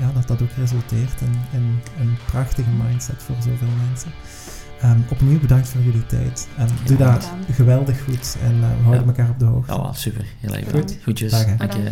ja, dat dat ook resulteert in, in een prachtige mindset voor zoveel mensen. Ehm, opnieuw bedankt voor jullie tijd. Um, doe dat geweldig goed en uh, we houden ja. elkaar op de hoogte. Ja, super. Heel erg bedankt. Goed. Goedjes. Dag, Dank je.